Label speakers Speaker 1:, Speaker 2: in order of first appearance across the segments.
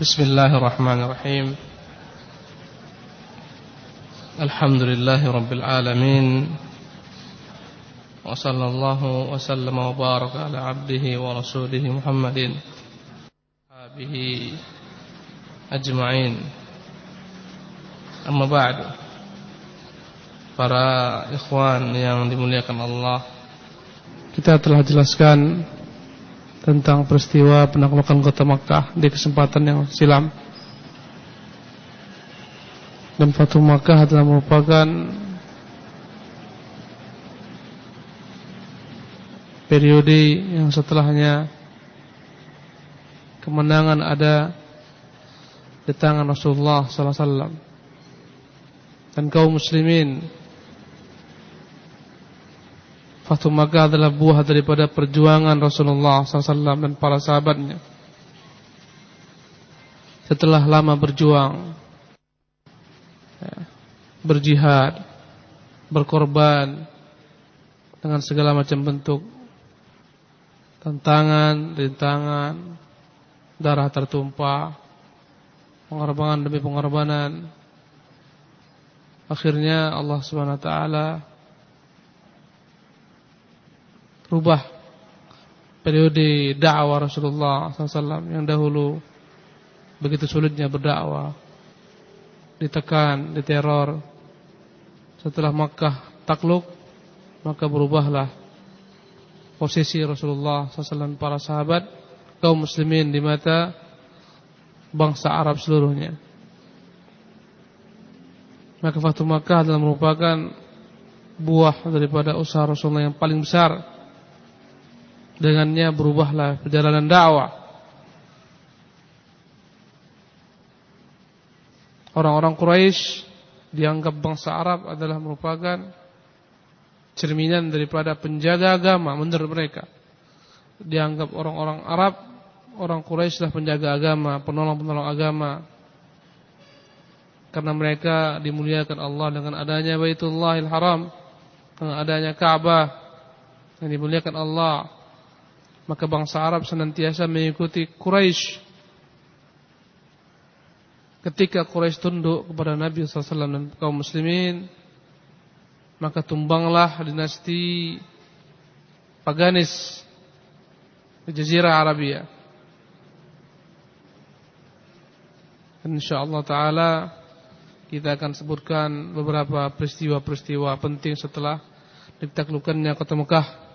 Speaker 1: بسم الله الرحمن الرحيم الحمد لله رب العالمين وصلى الله وسلم وبارك على عبده ورسوله محمد وصحبه أجمعين أما بعد para ikhwan yang dimuliakan Allah
Speaker 2: kita telah jelaskan tentang peristiwa penaklukan kota Makkah di kesempatan yang silam. Dan Fatu Makkah adalah merupakan periode yang setelahnya kemenangan ada di tangan Rasulullah sallallahu alaihi wasallam dan kaum muslimin Fatu Makkah adalah buah daripada perjuangan Rasulullah SAW dan para sahabatnya. Setelah lama berjuang, ya, berjihad, berkorban dengan segala macam bentuk tantangan, rintangan, darah tertumpah, pengorbanan demi pengorbanan. Akhirnya Allah Subhanahu wa taala rubah periode dakwah Rasulullah SAW yang dahulu begitu sulitnya berdakwah, ditekan, diteror. Setelah Makkah takluk, maka berubahlah posisi Rasulullah SAW para sahabat kaum muslimin di mata bangsa Arab seluruhnya. Maka Fatu Makkah adalah merupakan buah daripada usaha Rasulullah yang paling besar dengannya berubahlah perjalanan dakwah. Orang-orang Quraisy dianggap bangsa Arab adalah merupakan cerminan daripada penjaga agama menurut mereka. Dianggap orang-orang Arab, orang Quraisy adalah penjaga agama, penolong-penolong agama. Karena mereka dimuliakan Allah dengan adanya Baitullahil Haram, dengan adanya Ka'bah yang dimuliakan Allah maka bangsa Arab senantiasa mengikuti Quraisy. Ketika Quraisy tunduk kepada Nabi SAW dan kaum muslimin, maka tumbanglah dinasti Paganis di Jazirah Arabia. Insyaallah taala kita akan sebutkan beberapa peristiwa-peristiwa penting setelah ditaklukkannya kota Mekah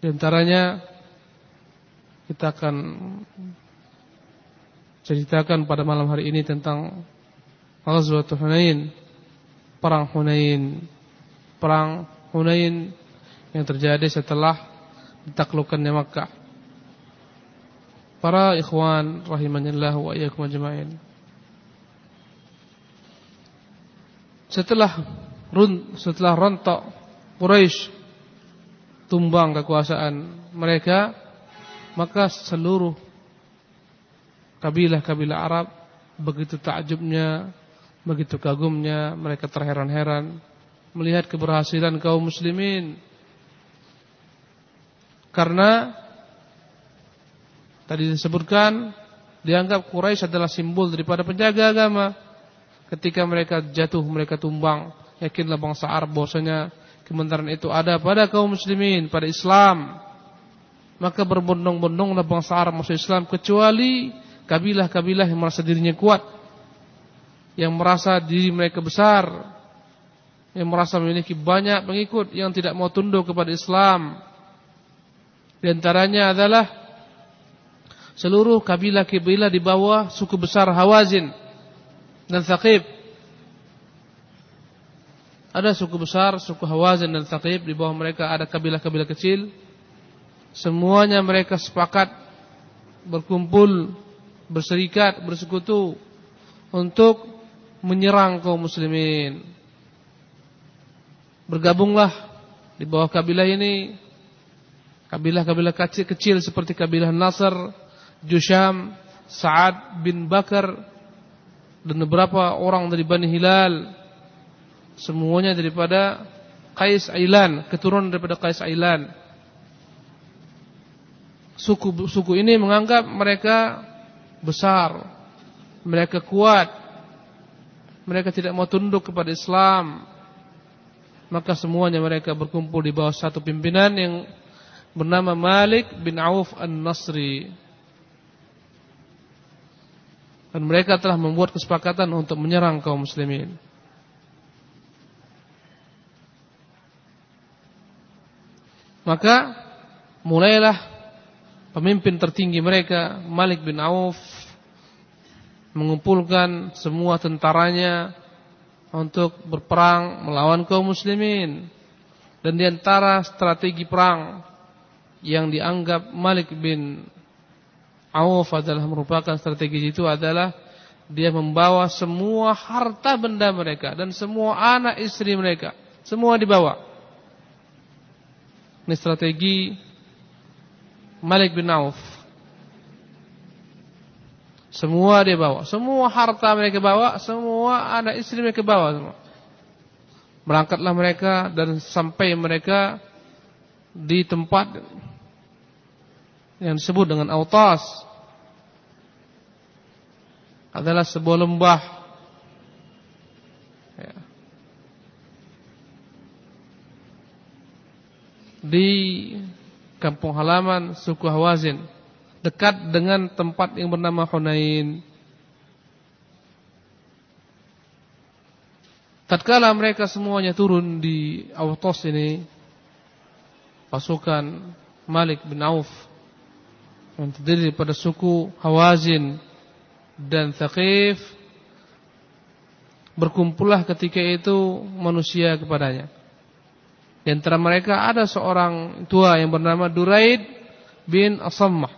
Speaker 2: Di antaranya kita akan ceritakan pada malam hari ini tentang Ghazwatul Hunain, perang Hunain. Perang Hunain yang terjadi setelah ditaklukkannya Makkah. Para ikhwan rahimanillah wa iyyakum ajmain. Setelah run setelah rontok Quraisy tumbang kekuasaan mereka maka seluruh kabilah-kabilah Arab begitu takjubnya begitu kagumnya mereka terheran-heran melihat keberhasilan kaum muslimin. Karena tadi disebutkan dianggap Quraisy adalah simbol daripada penjaga agama. Ketika mereka jatuh mereka tumbang. Yakinlah bangsa Arab bahwasanya kebenaran itu ada pada kaum muslimin, pada Islam. Maka berbondong-bondonglah bangsa Arab masuk Islam kecuali kabilah-kabilah yang merasa dirinya kuat, yang merasa diri mereka besar, yang merasa memiliki banyak pengikut yang tidak mau tunduk kepada Islam. Di antaranya adalah seluruh kabilah-kabilah di bawah suku besar Hawazin dan Thaqib ada suku besar, suku Hawazin dan Thaqib Di bawah mereka ada kabilah-kabilah kecil. Semuanya mereka sepakat Berkumpul Berserikat, bersekutu Untuk menyerang kaum muslimin. Bergabunglah Di bawah kabilah ini Kabilah-kabilah kecil, kecil Seperti kabilah Nasr Jusham Sa'ad bin Bakar Dan beberapa orang dari Bani Hilal Semuanya daripada Qais Ailan, keturunan daripada Qais Ailan. suku-suku ini menganggap mereka besar, mereka kuat, mereka tidak mau tunduk kepada Islam. Maka semuanya mereka berkumpul di bawah satu pimpinan yang bernama Malik bin Auf An-Nasri. Dan mereka telah membuat kesepakatan untuk menyerang kaum muslimin. Maka mulailah pemimpin tertinggi mereka Malik bin Auf mengumpulkan semua tentaranya untuk berperang melawan kaum muslimin. Dan di antara strategi perang yang dianggap Malik bin Auf adalah merupakan strategi itu adalah dia membawa semua harta benda mereka dan semua anak istri mereka, semua dibawa. Ini strategi Malik bin Auf. Semua dia bawa, semua harta mereka bawa, semua anak istri mereka bawa semua. Berangkatlah mereka dan sampai mereka di tempat yang disebut dengan Autas. Adalah sebuah lembah. Di kampung halaman suku Hawazin dekat dengan tempat yang bernama Hunain. Tatkala mereka semuanya turun di Autos ini, pasukan Malik bin Auf yang terdiri pada suku Hawazin dan Thaqif berkumpullah ketika itu manusia kepadanya. Di antara mereka ada seorang tua yang bernama Duraid bin Asammah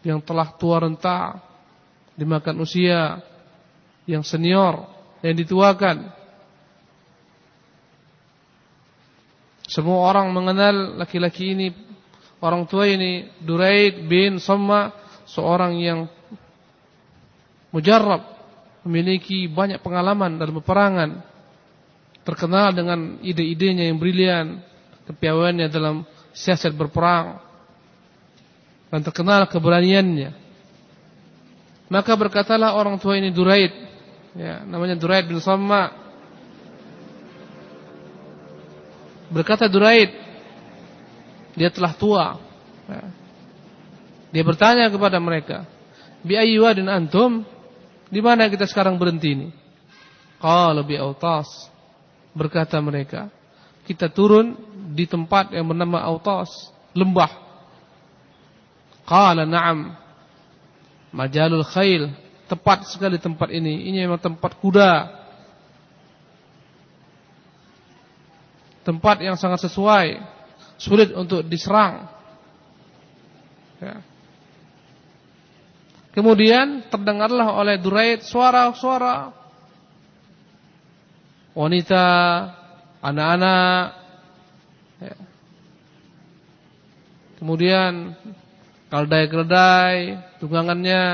Speaker 2: yang telah tua renta dimakan usia yang senior yang dituakan. Semua orang mengenal laki-laki ini orang tua ini Duraid bin Samma seorang yang mujarrab memiliki banyak pengalaman dalam peperangan terkenal dengan ide-idenya yang brilian kepiawaiannya dalam siasat berperang dan terkenal keberaniannya. Maka berkatalah orang tua ini Duraid, ya, namanya Duraid bin Samma. Berkata Duraid, dia telah tua. Ya. Dia bertanya kepada mereka, "Bi wadin antum?" Di mana kita sekarang berhenti ini? Qala bi autas. Berkata mereka, kita turun di tempat yang bernama Autas, lembah. Qala na'am. Majalul khail. Tepat sekali tempat ini. Ini memang tempat kuda. Tempat yang sangat sesuai. Sulit untuk diserang. Ya. Kemudian terdengarlah oleh Duraid suara-suara wanita, anak-anak. Ya. Kemudian keledai-keledai, tunggangannya.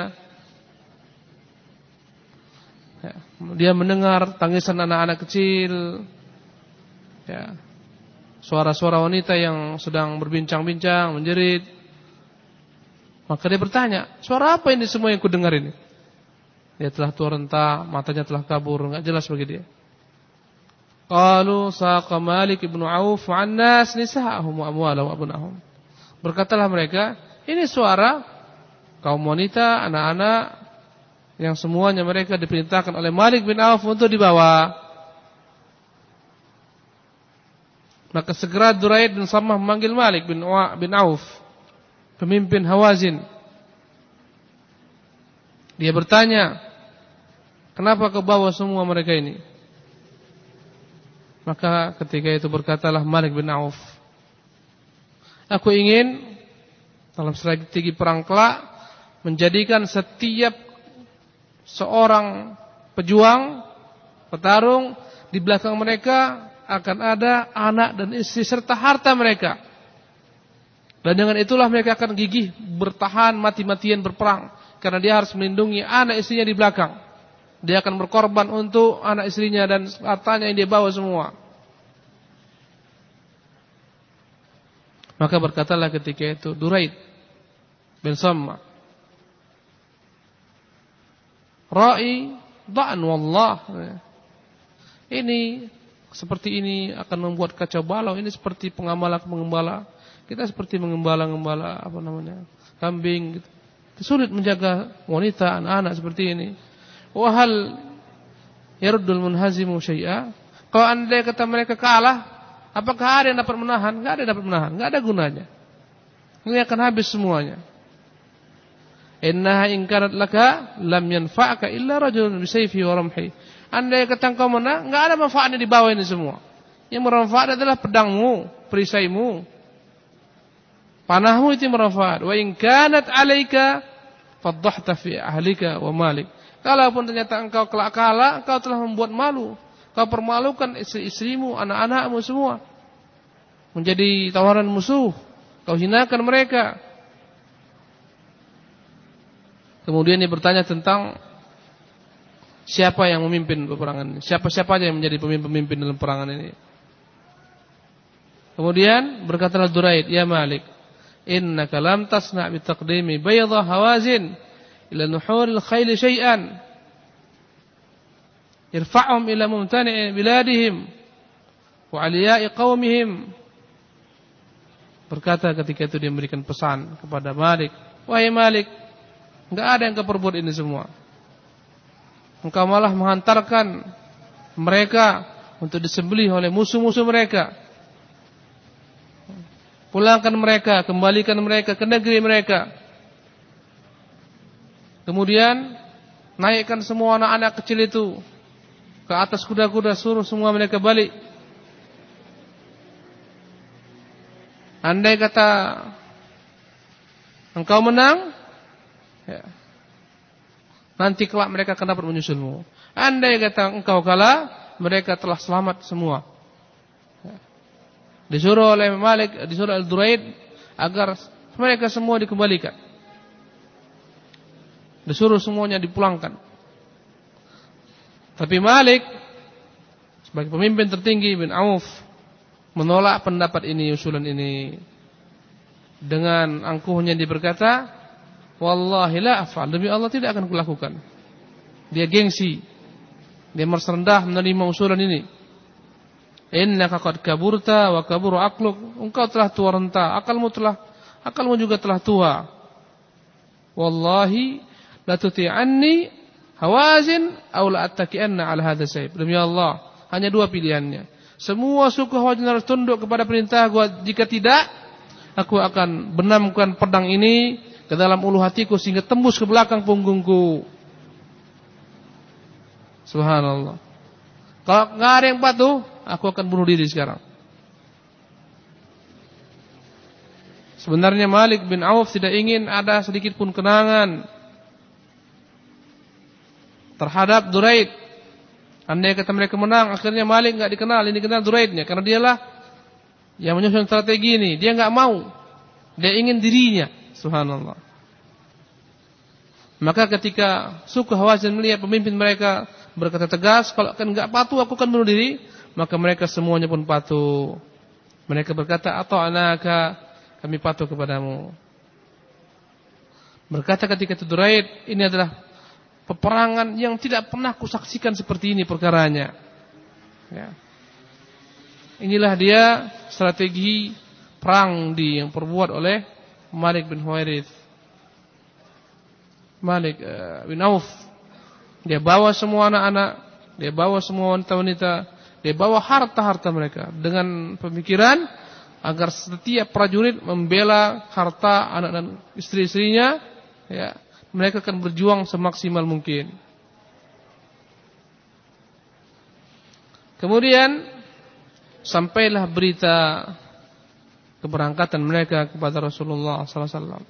Speaker 2: Ya, dia mendengar tangisan anak-anak kecil. Ya. Suara-suara wanita yang sedang berbincang-bincang, menjerit. Maka dia bertanya, suara apa ini semua yang kudengar ini? Dia telah tua renta, matanya telah kabur, enggak jelas bagi dia. Qalu saqa Malik ibnu Auf 'an nas nisa'ahum wa amwalahum wa abnahum. Berkatalah mereka, ini suara kaum wanita, anak-anak yang semuanya mereka diperintahkan oleh Malik bin Auf untuk dibawa. Maka segera Duraid bin Samah memanggil Malik bin, bin Auf, pemimpin Hawazin. Dia bertanya, kenapa kau bawa semua mereka ini? Maka ketika itu berkatalah Malik bin Auf, aku ingin dalam strategi perang kelak menjadikan setiap seorang pejuang petarung di belakang mereka akan ada anak dan istri serta harta mereka. Dan dengan itulah mereka akan gigih bertahan mati-matian berperang karena dia harus melindungi anak istrinya di belakang. Dia akan berkorban untuk anak istrinya dan hartanya yang dia bawa semua. Maka berkatalah ketika itu Duraid bin Samma. Ra'i da'an wallah. Ini seperti ini akan membuat kacau balau. Ini seperti pengembala-pengembala. Kita seperti mengembala-ngembala apa namanya? kambing gitu. Sulit menjaga wanita, anak-anak seperti ini. Wahal yardul munhazimu syai'a. Kalau anda kata mereka kalah, apakah ada yang dapat menahan? Enggak ada yang dapat menahan, enggak ada gunanya. Ini akan habis semuanya. Innaha in kanat laka lam yanfa'aka illa rajulun bisayfi wa ramhi. Andai kata engkau menang, enggak ada manfaatnya di bawah ini semua. Yang bermanfaat adalah pedangmu, perisaimu. Panahmu itu bermanfaat. Wa in kanat 'alaika fadhahta fi ahlika wa malik. Kalaupun ternyata engkau kelak kalah, engkau telah membuat malu. Kau permalukan istri-istrimu, anak-anakmu semua. Menjadi tawaran musuh. Kau hinakan mereka. Kemudian dia bertanya tentang siapa yang memimpin peperangan ini. Siapa-siapa aja yang menjadi pemimpin-pemimpin dalam peperangan ini. Kemudian berkatalah Duraid, "Ya Malik, innaka lam tasna' bi taqdimi bayda hawazin ila nuhuril khayl syai'an irfa'hum ila mumtani'i biladihim wa aliya'i qaumihim berkata ketika itu dia memberikan pesan kepada Malik wahai Malik enggak ada yang keperbuat ini semua. Engkau malah menghantarkan mereka untuk disembelih oleh musuh-musuh mereka. Pulangkan mereka, kembalikan mereka ke negeri mereka. Kemudian naikkan semua anak-anak kecil itu ke atas kuda-kuda, suruh semua mereka balik. Andai kata engkau menang, ya, nanti kelak mereka akan dapat menyusulmu. Andai kata engkau kalah, mereka telah selamat semua. Disuruh oleh Malik, disuruh Al-Duraid agar mereka semua dikembalikan. Disuruh semuanya dipulangkan. Tapi Malik sebagai pemimpin tertinggi bin Auf menolak pendapat ini, usulan ini. Dengan angkuhnya dia berkata, "Wallahi la af'al." Demi Allah tidak akan kulakukan. Dia gengsi. Dia merasa rendah menerima usulan ini. Innaka qad kaburta wa kaburu akluk. Engkau telah tua renta, akalmu telah akalmu juga telah tua. Wallahi la tuti'anni hawazin aw la attaki'anna ala hadha sayf. Demi Allah, hanya dua pilihannya. Semua suku Hawazin harus tunduk kepada perintah gua. Jika tidak, aku akan benamkan pedang ini ke dalam ulu hatiku sehingga tembus ke belakang punggungku. Subhanallah. Kalau nggak ada yang patuh, aku akan bunuh diri sekarang. Sebenarnya Malik bin Auf tidak ingin ada sedikit pun kenangan terhadap Duraid. Andai kata mereka menang, akhirnya Malik nggak dikenal, ini dikenal Duraidnya karena dialah yang menyusun strategi ini. Dia nggak mau, dia ingin dirinya. Subhanallah. Maka ketika suku Hawazin melihat pemimpin mereka berkata tegas, kalau akan nggak patuh aku akan bunuh diri, maka mereka semuanya pun patuh. Mereka berkata, atau anaka kami patuh kepadamu. Berkata ketika itu Duraid, ini adalah peperangan yang tidak pernah kusaksikan seperti ini perkaranya. Ya. Inilah dia strategi perang di yang perbuat oleh Malik bin Huwairith. Malik uh, bin Auf. Dia bawa semua anak-anak, dia bawa semua wanita-wanita, dia bawa harta-harta mereka dengan pemikiran agar setiap prajurit membela harta anak dan istri-istrinya, ya, mereka akan berjuang semaksimal mungkin. Kemudian sampailah berita keberangkatan mereka kepada Rasulullah sallallahu alaihi wasallam.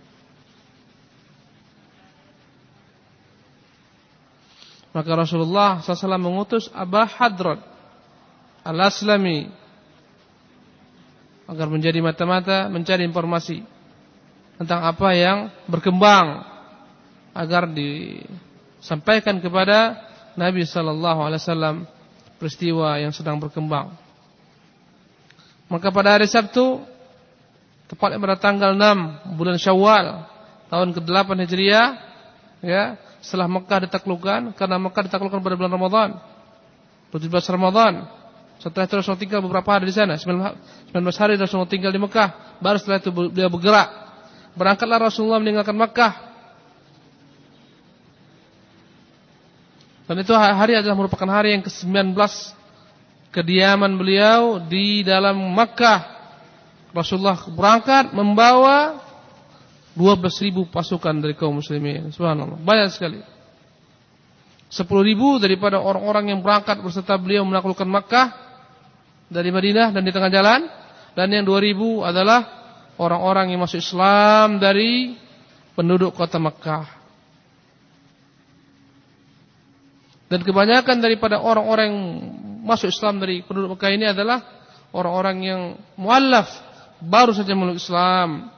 Speaker 2: Maka Rasulullah SAW mengutus Abah Hadrat Al-Aslami agar menjadi mata-mata mencari informasi tentang apa yang berkembang agar disampaikan kepada Nabi sallallahu alaihi wasallam peristiwa yang sedang berkembang. Maka pada hari Sabtu tepatnya pada tanggal 6 bulan Syawal tahun ke-8 Hijriah ya, setelah Mekah ditaklukkan karena Mekah ditaklukkan pada bulan Ramadan. 17 Ramadan. Setelah itu Rasulullah tinggal beberapa hari di sana, 19 hari Rasulullah tinggal di Mekah, baru setelah itu dia bergerak. Berangkatlah Rasulullah meninggalkan Mekah. Dan itu hari adalah merupakan hari yang ke-19 kediaman beliau di dalam Makkah. Rasulullah berangkat membawa 12.000 pasukan dari kaum muslimin. Subhanallah, banyak sekali. 10.000 daripada orang-orang yang berangkat berserta beliau menaklukkan Makkah dari Madinah dan di tengah jalan dan yang 2.000 adalah orang-orang yang masuk Islam dari penduduk kota Makkah. Dan kebanyakan daripada orang-orang yang masuk Islam dari penduduk Mekah ini adalah orang-orang yang muallaf baru saja meluk Islam.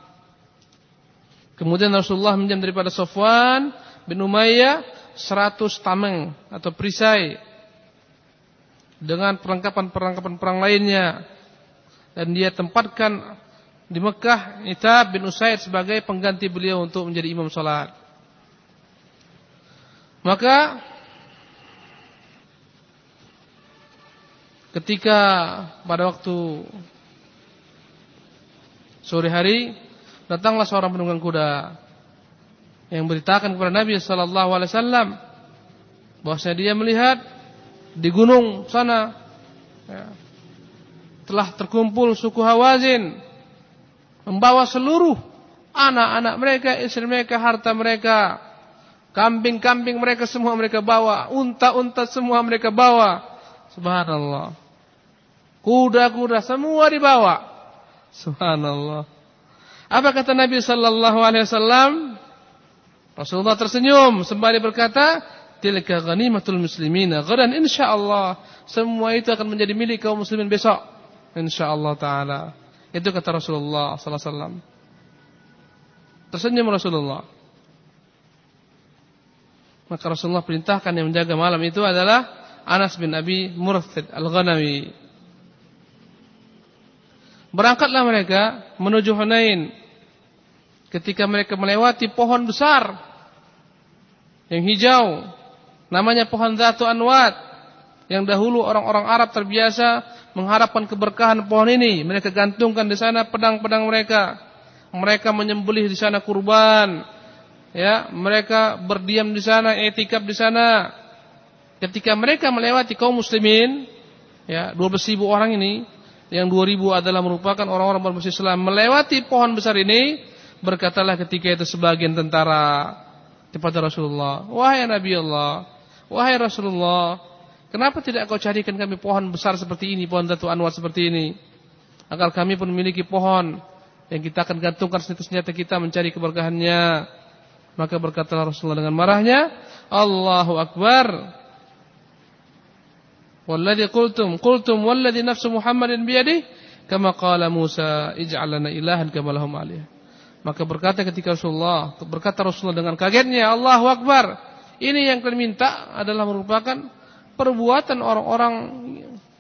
Speaker 2: Kemudian Rasulullah minjam daripada Sofwan bin Umayyah 100 tameng atau perisai dengan perlengkapan-perlengkapan perang lainnya dan dia tempatkan di Mekah Itab bin Usaid sebagai pengganti beliau untuk menjadi imam salat. Maka ketika pada waktu sore hari datanglah seorang penunggang kuda yang beritakan kepada Nabi sallallahu alaihi wasallam bahwasanya dia melihat di gunung sana ya, telah terkumpul suku Hawazin membawa seluruh anak-anak mereka, istri mereka, harta mereka, kambing-kambing mereka semua mereka bawa, unta-unta semua mereka bawa. Subhanallah. Kuda-kuda semua dibawa. Subhanallah. Apa kata Nabi sallallahu alaihi wasallam? Rasulullah tersenyum sembari berkata, "Tilka ghanimatul muslimina ghadan insyaallah." Semua itu akan menjadi milik kaum muslimin besok. Insyaallah taala. Itu kata Rasulullah sallallahu alaihi wasallam. Tersenyum Rasulullah. Maka Rasulullah perintahkan yang menjaga malam itu adalah Anas bin Abi Murthid Al-Ghanami. Berangkatlah mereka menuju Hunain. Ketika mereka melewati pohon besar yang hijau, namanya pohon Zatu Anwat, yang dahulu orang-orang Arab terbiasa mengharapkan keberkahan pohon ini. Mereka gantungkan di sana pedang-pedang mereka. Mereka menyembelih di sana kurban. Ya, mereka berdiam di sana, etikap di sana. Ketika mereka melewati kaum muslimin, ya, 12 ribu orang ini, yang 2000 adalah merupakan orang-orang bermusim Islam. Melewati pohon besar ini berkatalah ketika itu sebagian tentara kepada Rasulullah wahai Nabi Allah wahai Rasulullah kenapa tidak kau carikan kami pohon besar seperti ini pohon Datu Anwar seperti ini? Agar kami pun memiliki pohon yang kita akan gantungkan senjata-senjata kita mencari keberkahannya. Maka berkatalah Rasulullah dengan marahnya Allahu Akbar Walladhi qultum qultum walladhi nafsu Muhammadin biyadih kama qala Musa ij'al ilahan kama alih. Maka berkata ketika Rasulullah berkata Rasulullah dengan kagetnya Allahu Akbar. Ini yang kalian minta adalah merupakan perbuatan orang-orang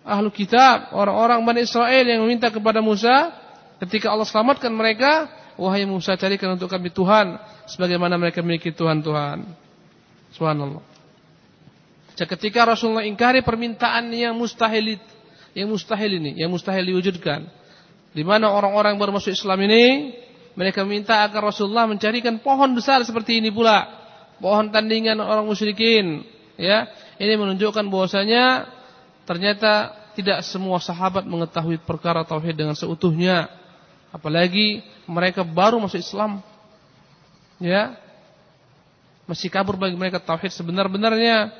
Speaker 2: ahlu kitab, orang-orang Bani Israel yang meminta kepada Musa ketika Allah selamatkan mereka, wahai Musa carikan untuk kami Tuhan sebagaimana mereka memiliki Tuhan-Tuhan. Subhanallah. Ketika Rasulullah ingkari permintaan yang mustahil yang mustahil ini, yang mustahil diwujudkan. Di mana orang-orang baru masuk Islam ini, mereka minta agar Rasulullah mencarikan pohon besar seperti ini pula, pohon tandingan orang musyrikin. Ya, ini menunjukkan bahwasanya ternyata tidak semua sahabat mengetahui perkara tauhid dengan seutuhnya. Apalagi mereka baru masuk Islam. Ya. Masih kabur bagi mereka tauhid sebenar-benarnya.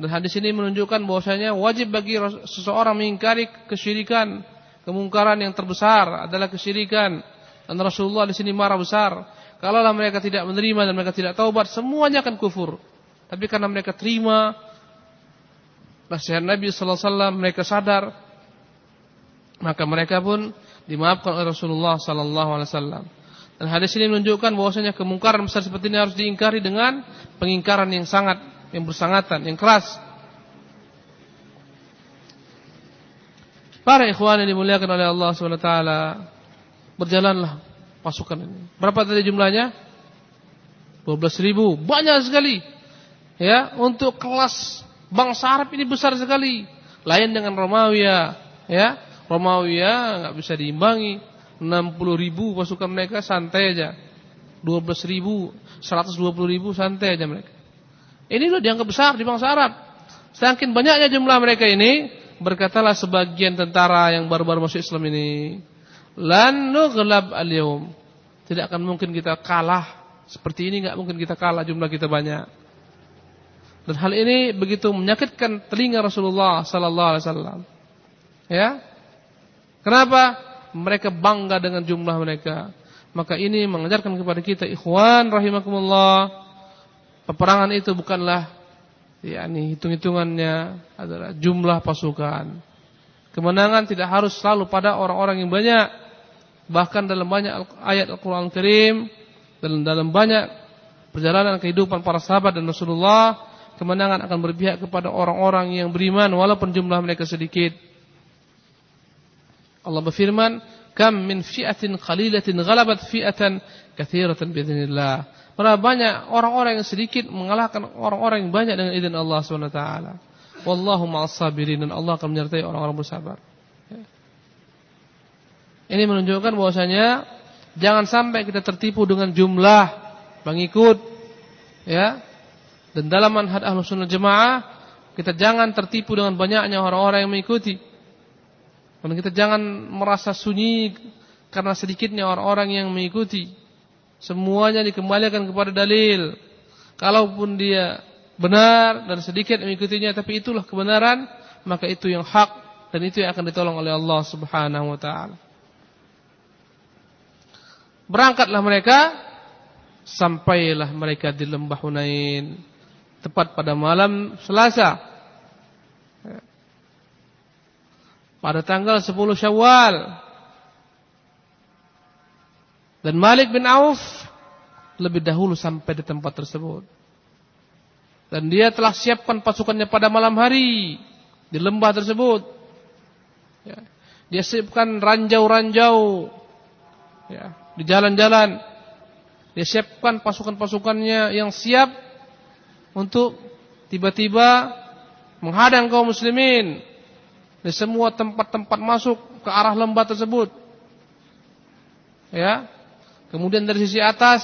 Speaker 2: Dan hadis ini menunjukkan bahwasanya wajib bagi seseorang mengingkari kesyirikan, kemungkaran yang terbesar adalah kesyirikan. Dan Rasulullah di sini marah besar. Kalaulah mereka tidak menerima dan mereka tidak taubat, semuanya akan kufur. Tapi karena mereka terima nasihat Nabi sallallahu alaihi wasallam, mereka sadar maka mereka pun dimaafkan oleh Rasulullah sallallahu alaihi wasallam. Dan hadis ini menunjukkan bahwasanya kemungkaran besar seperti ini harus diingkari dengan pengingkaran yang sangat yang bersangatan, yang keras. Para ikhwan yang dimuliakan oleh Allah SWT Berjalanlah pasukan ini Berapa tadi jumlahnya? 12 ribu, banyak sekali. Ya, untuk kelas bangsa Arab ini besar sekali. Lain dengan Romawi ya. Romawi nggak bisa diimbangi. 60 ribu pasukan mereka santai aja. 12 ribu, 120 ribu santai aja mereka. Ini loh dianggap besar di bangsa Arab. Saking banyaknya jumlah mereka ini, berkatalah sebagian tentara yang baru-baru masuk Islam ini, lan nughlab al-yawm. Tidak akan mungkin kita kalah seperti ini nggak mungkin kita kalah jumlah kita banyak. Dan hal ini begitu menyakitkan telinga Rasulullah sallallahu alaihi wasallam. Ya. Kenapa? Mereka bangga dengan jumlah mereka. Maka ini mengajarkan kepada kita ikhwan rahimakumullah, peperangan itu bukanlah yakni hitung-hitungannya adalah jumlah pasukan. Kemenangan tidak harus selalu pada orang-orang yang banyak. Bahkan dalam banyak ayat Al-Qur'an Al Karim dalam banyak perjalanan kehidupan para sahabat dan Rasulullah, kemenangan akan berpihak kepada orang-orang yang beriman walaupun jumlah mereka sedikit. Allah berfirman, "Kam min fi'atin qalilatin ghalabat fi'atan katsiratan biidznillah." Berapa banyak orang-orang yang sedikit mengalahkan orang-orang yang banyak dengan izin Allah taala. Wallahu ma'as sabirin dan Allah akan menyertai orang-orang bersabar. Ini menunjukkan bahwasanya Jangan sampai kita tertipu dengan jumlah pengikut ya. Dan dalam manhaj Ahlus Sunnah Jemaah kita jangan tertipu dengan banyaknya orang-orang yang mengikuti. Dan kita jangan merasa sunyi karena sedikitnya orang-orang yang mengikuti. Semuanya dikembalikan kepada dalil. Kalaupun dia benar dan sedikit mengikutinya tapi itulah kebenaran, maka itu yang hak dan itu yang akan ditolong oleh Allah Subhanahu wa taala. Berangkatlah mereka sampailah mereka di lembah Hunain tepat pada malam Selasa. Pada tanggal 10 Syawal. Dan Malik bin Auf lebih dahulu sampai di tempat tersebut. Dan dia telah siapkan pasukannya pada malam hari di lembah tersebut. Ya. Dia siapkan ranjau-ranjau ya, di jalan-jalan. Dia siapkan pasukan-pasukannya yang siap untuk tiba-tiba menghadang kaum muslimin di semua tempat-tempat masuk ke arah lembah tersebut. Ya. Kemudian dari sisi atas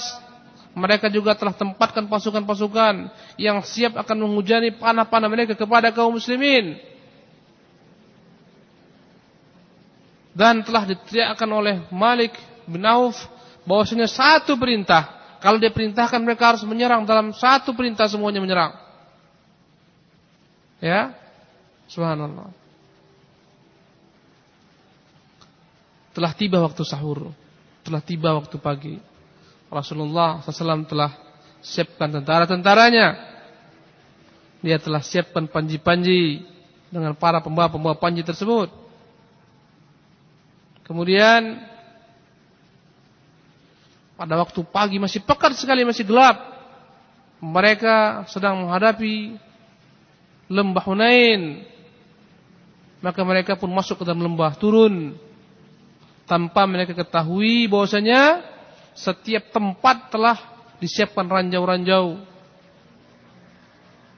Speaker 2: mereka juga telah tempatkan pasukan-pasukan yang siap akan menghujani panah-panah mereka kepada kaum muslimin. Dan telah diteriakkan oleh Malik bin Auf bahwasanya satu perintah. Kalau dia perintahkan mereka harus menyerang dalam satu perintah semuanya menyerang. Ya. Subhanallah. Telah tiba waktu sahur. Telah tiba waktu pagi. Rasulullah SAW telah siapkan tentara-tentaranya. Dia telah siapkan panji-panji dengan para pembawa-pembawa panji tersebut. Kemudian pada waktu pagi masih pekat sekali, masih gelap. Mereka sedang menghadapi lembah Hunain. Maka mereka pun masuk ke dalam lembah, turun. Tanpa mereka ketahui bahwasanya setiap tempat telah disiapkan ranjau-ranjau.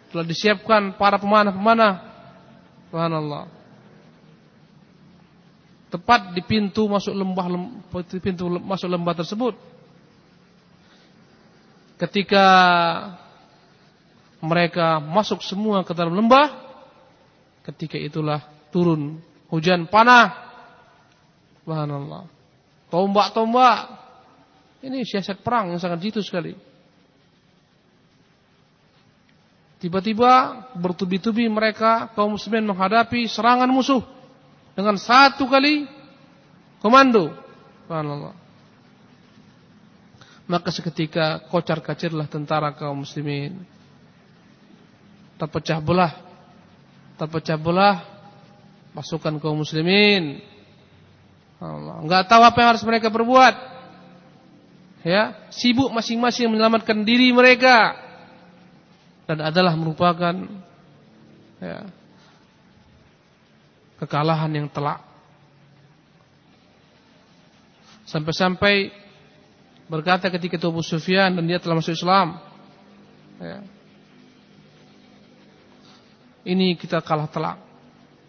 Speaker 2: Telah disiapkan para pemanah-pemanah. Subhanallah. Tepat di pintu masuk lembah pintu masuk lembah tersebut ketika mereka masuk semua ke dalam lembah, ketika itulah turun hujan panah. Subhanallah. Tombak-tombak. Ini siasat perang yang sangat jitu sekali. Tiba-tiba bertubi-tubi mereka kaum muslimin menghadapi serangan musuh dengan satu kali komando. Subhanallah. Maka seketika kocar kacirlah tentara kaum muslimin. Terpecah belah. Terpecah belah pasukan kaum muslimin. Allah. Enggak tahu apa yang harus mereka perbuat. Ya, sibuk masing-masing menyelamatkan diri mereka. Dan adalah merupakan ya, kekalahan yang telak. Sampai-sampai berkata ketika itu Abu Sufyan dan dia telah masuk Islam. Ya. Ini kita kalah telak.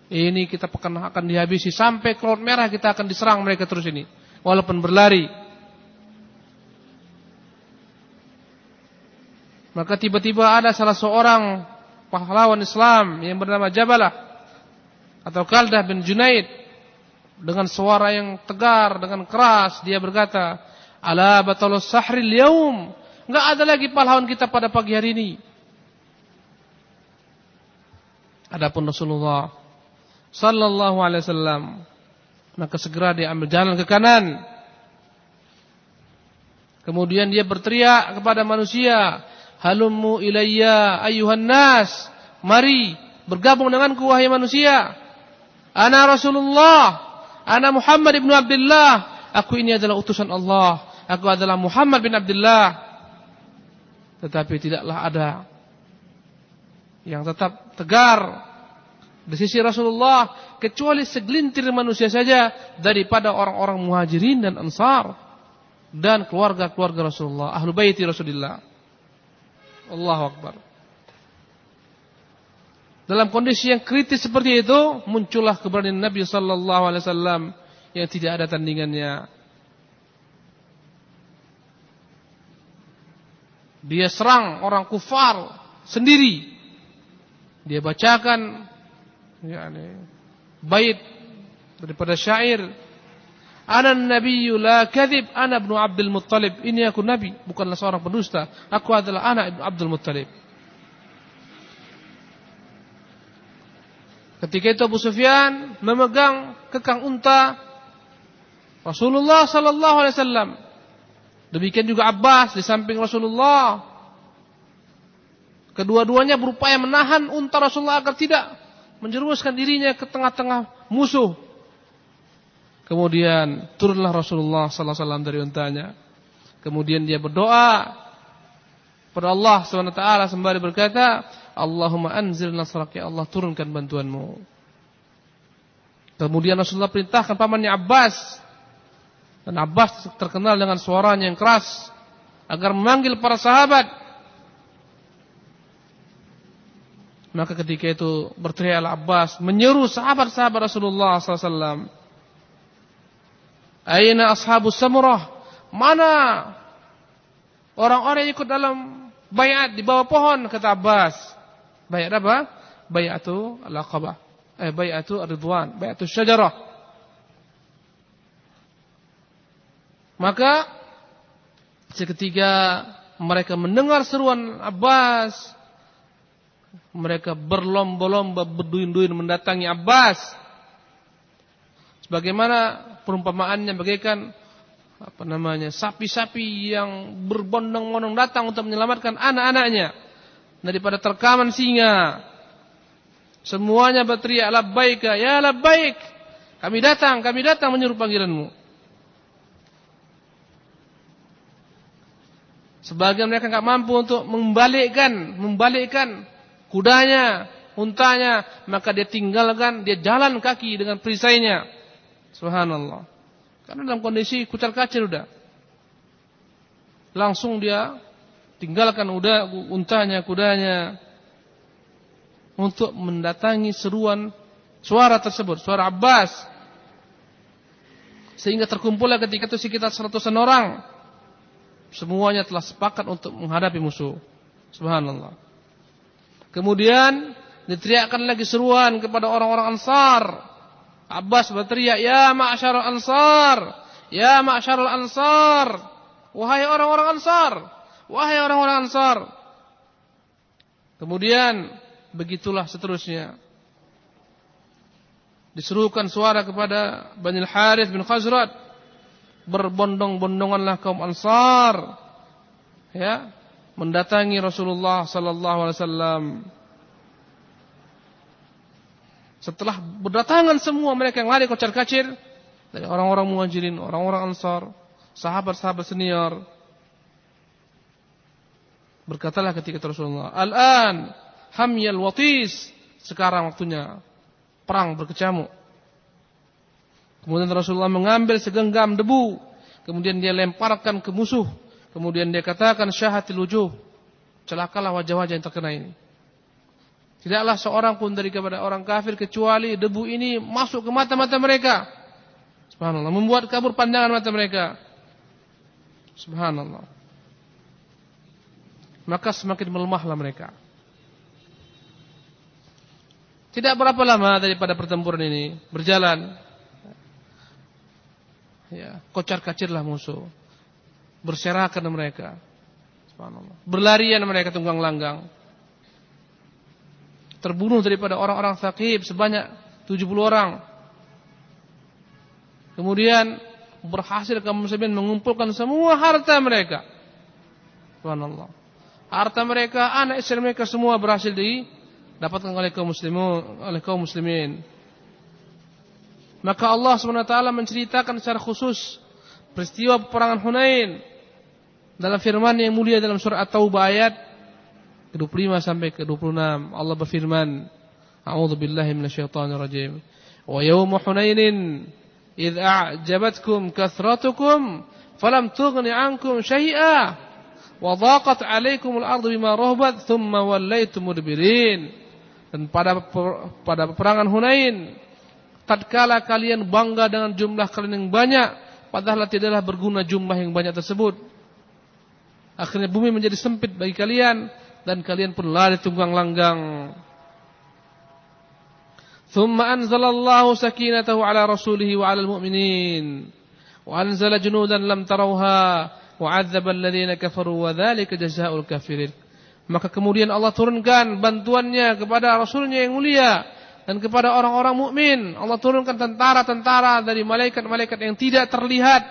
Speaker 2: Ini kita akan akan dihabisi sampai cloud merah kita akan diserang mereka terus ini. Walaupun berlari. Maka tiba-tiba ada salah seorang pahlawan Islam yang bernama Jabalah atau Kaldah bin Junaid dengan suara yang tegar dengan keras dia berkata, "Ala batalus sahril yaum." Enggak ada lagi pahlawan kita pada pagi hari ini. Adapun Rasulullah sallallahu alaihi wasallam maka segera dia ambil jalan ke kanan. Kemudian dia berteriak kepada manusia, Halummu ilayya ayuhan nas. Mari bergabung denganku wahai manusia. Ana Rasulullah. Ana Muhammad ibnu Abdullah. Aku ini adalah utusan Allah. Aku adalah Muhammad bin Abdullah. Tetapi tidaklah ada yang tetap tegar di sisi Rasulullah kecuali segelintir manusia saja daripada orang-orang muhajirin dan ansar dan keluarga-keluarga Rasulullah, ahlu baiti Rasulullah. Allahu Akbar. Dalam kondisi yang kritis seperti itu, muncullah keberanian Nabi sallallahu alaihi wasallam yang tidak ada tandingannya. Dia serang orang kufar sendiri. Dia bacakan yakni bait daripada syair Ana nabiyyu la kadhib ana ibnu Abdul Muttalib. Ini aku nabi, bukanlah seorang pendusta. Aku adalah anak ibnu Abdul Muttalib. Ketika itu Abu Sufyan memegang kekang unta Rasulullah sallallahu alaihi wasallam. Demikian juga Abbas di samping Rasulullah. Kedua-duanya berupaya menahan unta Rasulullah agar tidak menjerumuskan dirinya ke tengah-tengah musuh. Kemudian turunlah Rasulullah sallallahu alaihi wasallam dari untanya. Kemudian dia berdoa kepada Allah taala sembari berkata, "Allahumma anzil nasrak ya Allah, turunkan bantuanmu." Kemudian Rasulullah perintahkan pamannya Abbas dan Abbas terkenal dengan suaranya yang keras agar memanggil para sahabat. Maka ketika itu berteriaklah Abbas menyeru sahabat-sahabat Rasulullah wasallam Aina ashabus samurah? Mana orang-orang yang ikut dalam bayat di bawah pohon kata Abbas. Bayat apa? Bayatu al-aqabah. Eh bayatu ar-ridwan, bayatu syajarah. Maka seketika mereka mendengar seruan Abbas, mereka berlomba-lomba berduin-duin mendatangi Abbas. Sebagaimana perumpamaannya bagaikan apa namanya sapi-sapi yang berbondong-bondong datang untuk menyelamatkan anak-anaknya daripada terkaman singa. Semuanya berteriak labbaika ya labbaik. Kami datang, kami datang menyuruh panggilanmu. Sebagian mereka enggak mampu untuk membalikkan, membalikkan kudanya, untanya, maka dia tinggalkan, dia jalan kaki dengan perisainya. Subhanallah. Karena dalam kondisi kucar kacir udah. Langsung dia tinggalkan udah untanya, kudanya untuk mendatangi seruan suara tersebut, suara Abbas. Sehingga terkumpullah ketika itu sekitar seratusan orang. Semuanya telah sepakat untuk menghadapi musuh. Subhanallah. Kemudian diteriakkan lagi seruan kepada orang-orang Ansar Abbas berteriak, "Ya ma'syarul ansar, ya ma'syarul ansar." Wahai orang-orang Ansar, wahai orang-orang Ansar. Kemudian begitulah seterusnya. Diserukan suara kepada Bani Harith bin Khazraj, berbondong-bondonganlah kaum Ansar ya, mendatangi Rasulullah sallallahu alaihi wasallam. Setelah berdatangan semua mereka yang lari kocar kacir dari orang-orang muhajirin, orang-orang ansar, sahabat-sahabat senior. Berkatalah ketika Rasulullah, "Al-an hamyal watis." Sekarang waktunya perang berkecamuk. Kemudian Rasulullah mengambil segenggam debu, kemudian dia lemparkan ke musuh, kemudian dia katakan syahatil wujuh. Celakalah wajah-wajah yang terkena ini. Tidaklah seorang pun dari kepada orang kafir kecuali debu ini masuk ke mata-mata mereka. Subhanallah, membuat kabur pandangan mata mereka. Subhanallah. Maka semakin melemahlah mereka. Tidak berapa lama daripada pertempuran ini berjalan. Ya, kocar kacirlah musuh. Berserakan mereka. Berlarian mereka tunggang langgang. Terbunuh daripada orang-orang sakib sebanyak 70 orang. Kemudian berhasil kaum muslimin mengumpulkan semua harta mereka. Subhanallah. Harta mereka, anak istri mereka semua berhasil di dapatkan oleh kaum muslimin oleh kaum muslimin. Maka Allah SWT menceritakan secara khusus peristiwa peperangan Hunain dalam firman yang mulia dalam surah At-Taubah ayat ke-25 sampai ke-26. Allah berfirman, A'udzu billahi minasyaitonir rajim. Wa yawma Hunainin idh a'jabatkum kathratukum falam tughni 'ankum syai'a wa dhaqat 'alaykumul ardu bima rahbat thumma wallaytum mudbirin. Dan pada pada peperangan Hunain, tatkala kalian bangga dengan jumlah kalian yang banyak, padahal tidaklah berguna jumlah yang banyak tersebut. Akhirnya bumi menjadi sempit bagi kalian dan kalian pun lari tunggang langgang. Thumma anzalallahu sakinatahu ala rasulihi wa ala al-mu'minin. Wa anzala junudan lam tarawha wa 'adzaba alladhina kafaru wa dhalika jazaa'ul kafirin. Maka kemudian Allah turunkan bantuannya kepada Rasulnya yang mulia dan kepada orang-orang mukmin. Allah turunkan tentara-tentara dari malaikat-malaikat yang tidak terlihat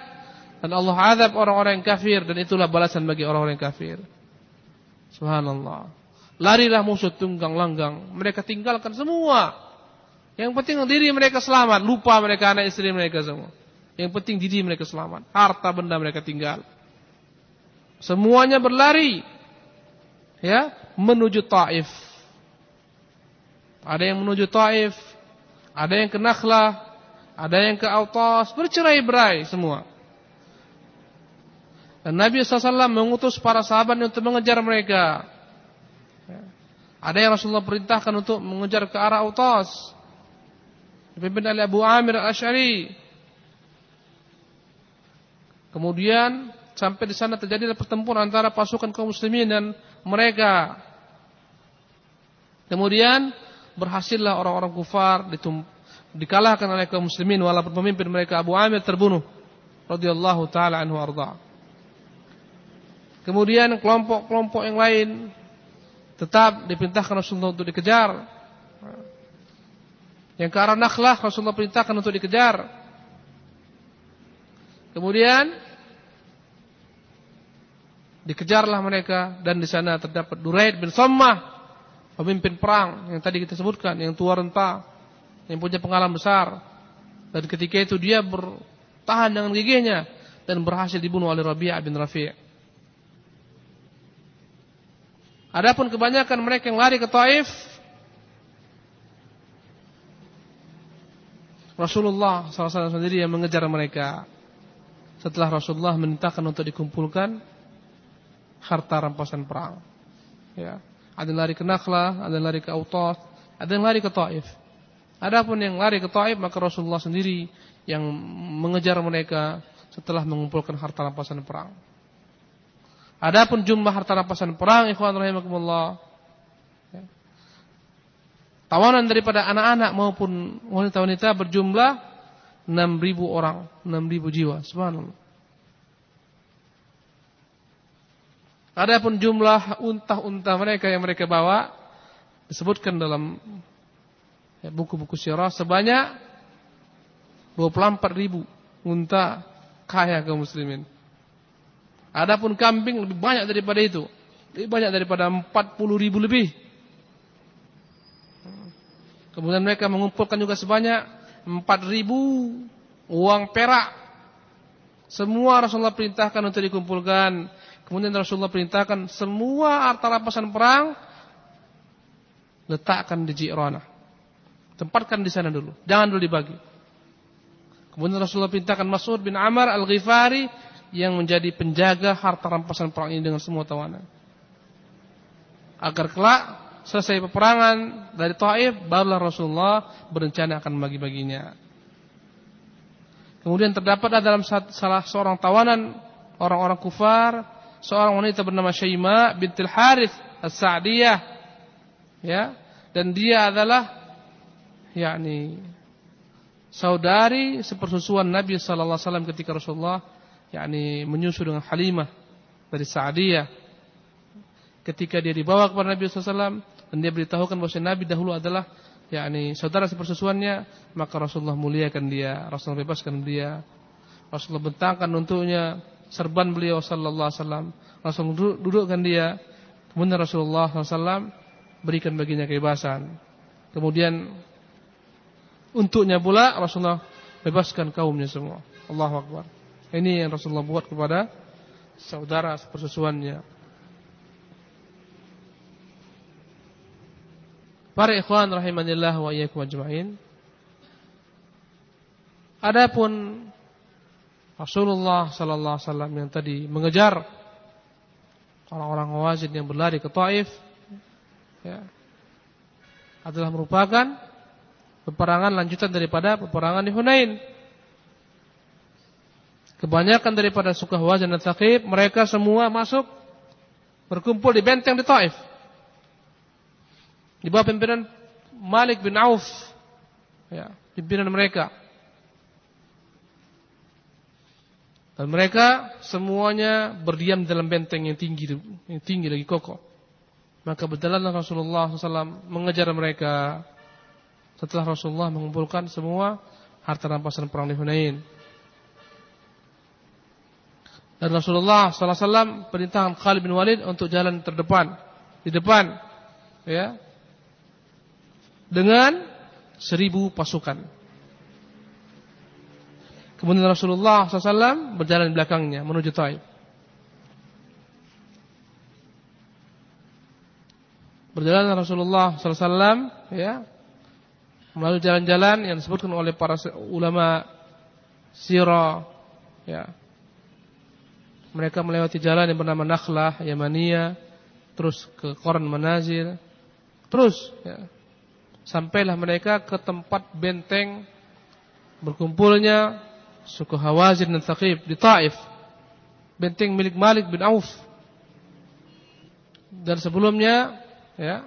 Speaker 2: dan Allah azab orang-orang yang kafir dan itulah balasan bagi orang-orang yang kafir. Subhanallah. Larilah musuh tunggang langgang. Mereka tinggalkan semua. Yang penting diri mereka selamat. Lupa mereka anak istri mereka semua. Yang penting diri mereka selamat. Harta benda mereka tinggal. Semuanya berlari ya menuju Taif. Ada yang menuju Taif, ada yang ke Nakhlah, ada yang ke Autas, bercerai-berai semua. Dan Nabi SAW mengutus para sahabat untuk mengejar mereka. Ada yang Rasulullah perintahkan untuk mengejar ke arah Autas. Dipimpin oleh Abu Amir al-Ash'ari. Kemudian sampai di sana terjadi pertempuran antara pasukan kaum muslimin dan mereka. Kemudian berhasillah orang-orang kufar dikalahkan oleh kaum muslimin walaupun pemimpin mereka Abu Amir terbunuh radhiyallahu taala anhu arda. Kemudian kelompok-kelompok yang lain tetap diperintahkan Rasulullah untuk dikejar. Yang ke arah Nakhlah Rasulullah perintahkan untuk dikejar. Kemudian Dikejarlah mereka dan di sana terdapat Duraid bin Sammah, pemimpin perang yang tadi kita sebutkan, yang tua renta, yang punya pengalaman besar. Dan ketika itu dia bertahan dengan gigihnya dan berhasil dibunuh oleh Rabi'ah bin Rafi'. Adapun kebanyakan mereka yang lari ke Taif Rasulullah SAW sendiri yang mengejar mereka. Setelah Rasulullah mintakan untuk dikumpulkan harta rampasan perang. Ya. Ada yang lari ke Nakhlah, ada yang lari ke Autas, ada yang lari ke Taif. Adapun yang lari ke Taif maka Rasulullah sendiri yang mengejar mereka setelah mengumpulkan harta rampasan perang. Adapun jumlah harta rampasan perang, ikhwan rahimakumullah, ya. tawanan daripada anak-anak maupun wanita-wanita berjumlah 6.000 orang, 6.000 jiwa. Subhanallah. Adapun jumlah unta-unta mereka yang mereka bawa disebutkan dalam ya, buku-buku syirah sebanyak 24 ribu unta kaya kaum muslimin. Adapun kambing lebih banyak daripada itu. Lebih banyak daripada 40 ribu lebih. Kemudian mereka mengumpulkan juga sebanyak 4 ribu uang perak. Semua Rasulullah perintahkan untuk dikumpulkan Kemudian Rasulullah perintahkan semua harta rampasan perang letakkan di Ji'rana. Tempatkan di sana dulu, jangan dulu dibagi. Kemudian Rasulullah perintahkan Mas'ud bin Amr Al-Ghifari yang menjadi penjaga harta rampasan perang ini dengan semua tawanan. Agar kelak selesai peperangan dari Taif, barulah Rasulullah berencana akan membagi-baginya. Kemudian terdapat dalam salah seorang tawanan orang-orang kufar, seorang wanita bernama Syaima bintil Harith As-Sa'diyah. Ya, dan dia adalah yakni saudari sepersusuan Nabi sallallahu alaihi wasallam ketika Rasulullah yakni menyusu dengan Halimah dari Sa'diyah. Ketika dia dibawa kepada Nabi sallallahu alaihi wasallam dan dia beritahukan bahwa Nabi dahulu adalah yakni saudara sepersusuannya, maka Rasulullah muliakan dia, Rasulullah bebaskan dia. Rasulullah bentangkan untuknya serban beliau sallallahu alaihi wasallam. Rasulullah dudukkan dia. Kemudian Rasulullah SAW berikan baginya kebebasan. Kemudian untuknya pula Rasulullah bebaskan kaumnya semua. Allahu Akbar. Ini yang Rasulullah buat kepada saudara sepersusuannya. Para ikhwan rahimanillah wa iyyakum ajmain. Adapun Rasulullah sallallahu alaihi wasallam yang tadi mengejar orang-orang Hawazin yang berlari ke Taif ya, adalah merupakan peperangan lanjutan daripada peperangan di Hunain. Kebanyakan daripada suku Hawazin dan Thaqif mereka semua masuk berkumpul di benteng di Taif. Di bawah pimpinan Malik bin Auf. Ya, pimpinan mereka. Dan mereka semuanya berdiam dalam benteng yang tinggi, yang tinggi lagi kokoh. Maka berjalanlah Rasulullah SAW mengejar mereka. Setelah Rasulullah mengumpulkan semua harta rampasan perang di Hunain. Dan Rasulullah SAW perintahkan Khalid bin Walid untuk jalan terdepan, di depan, ya, dengan seribu pasukan. Kemudian Rasulullah SAW berjalan di belakangnya menuju Taif. Berjalan Rasulullah SAW ya, melalui jalan-jalan yang disebutkan oleh para ulama sirah. Ya. Mereka melewati jalan yang bernama Nakhlah, Yamania, terus ke Koran Manazil, terus ya, sampailah mereka ke tempat benteng berkumpulnya suku Hawazin dan Thaqif di Taif. Benteng milik Malik bin Auf. Dan sebelumnya ya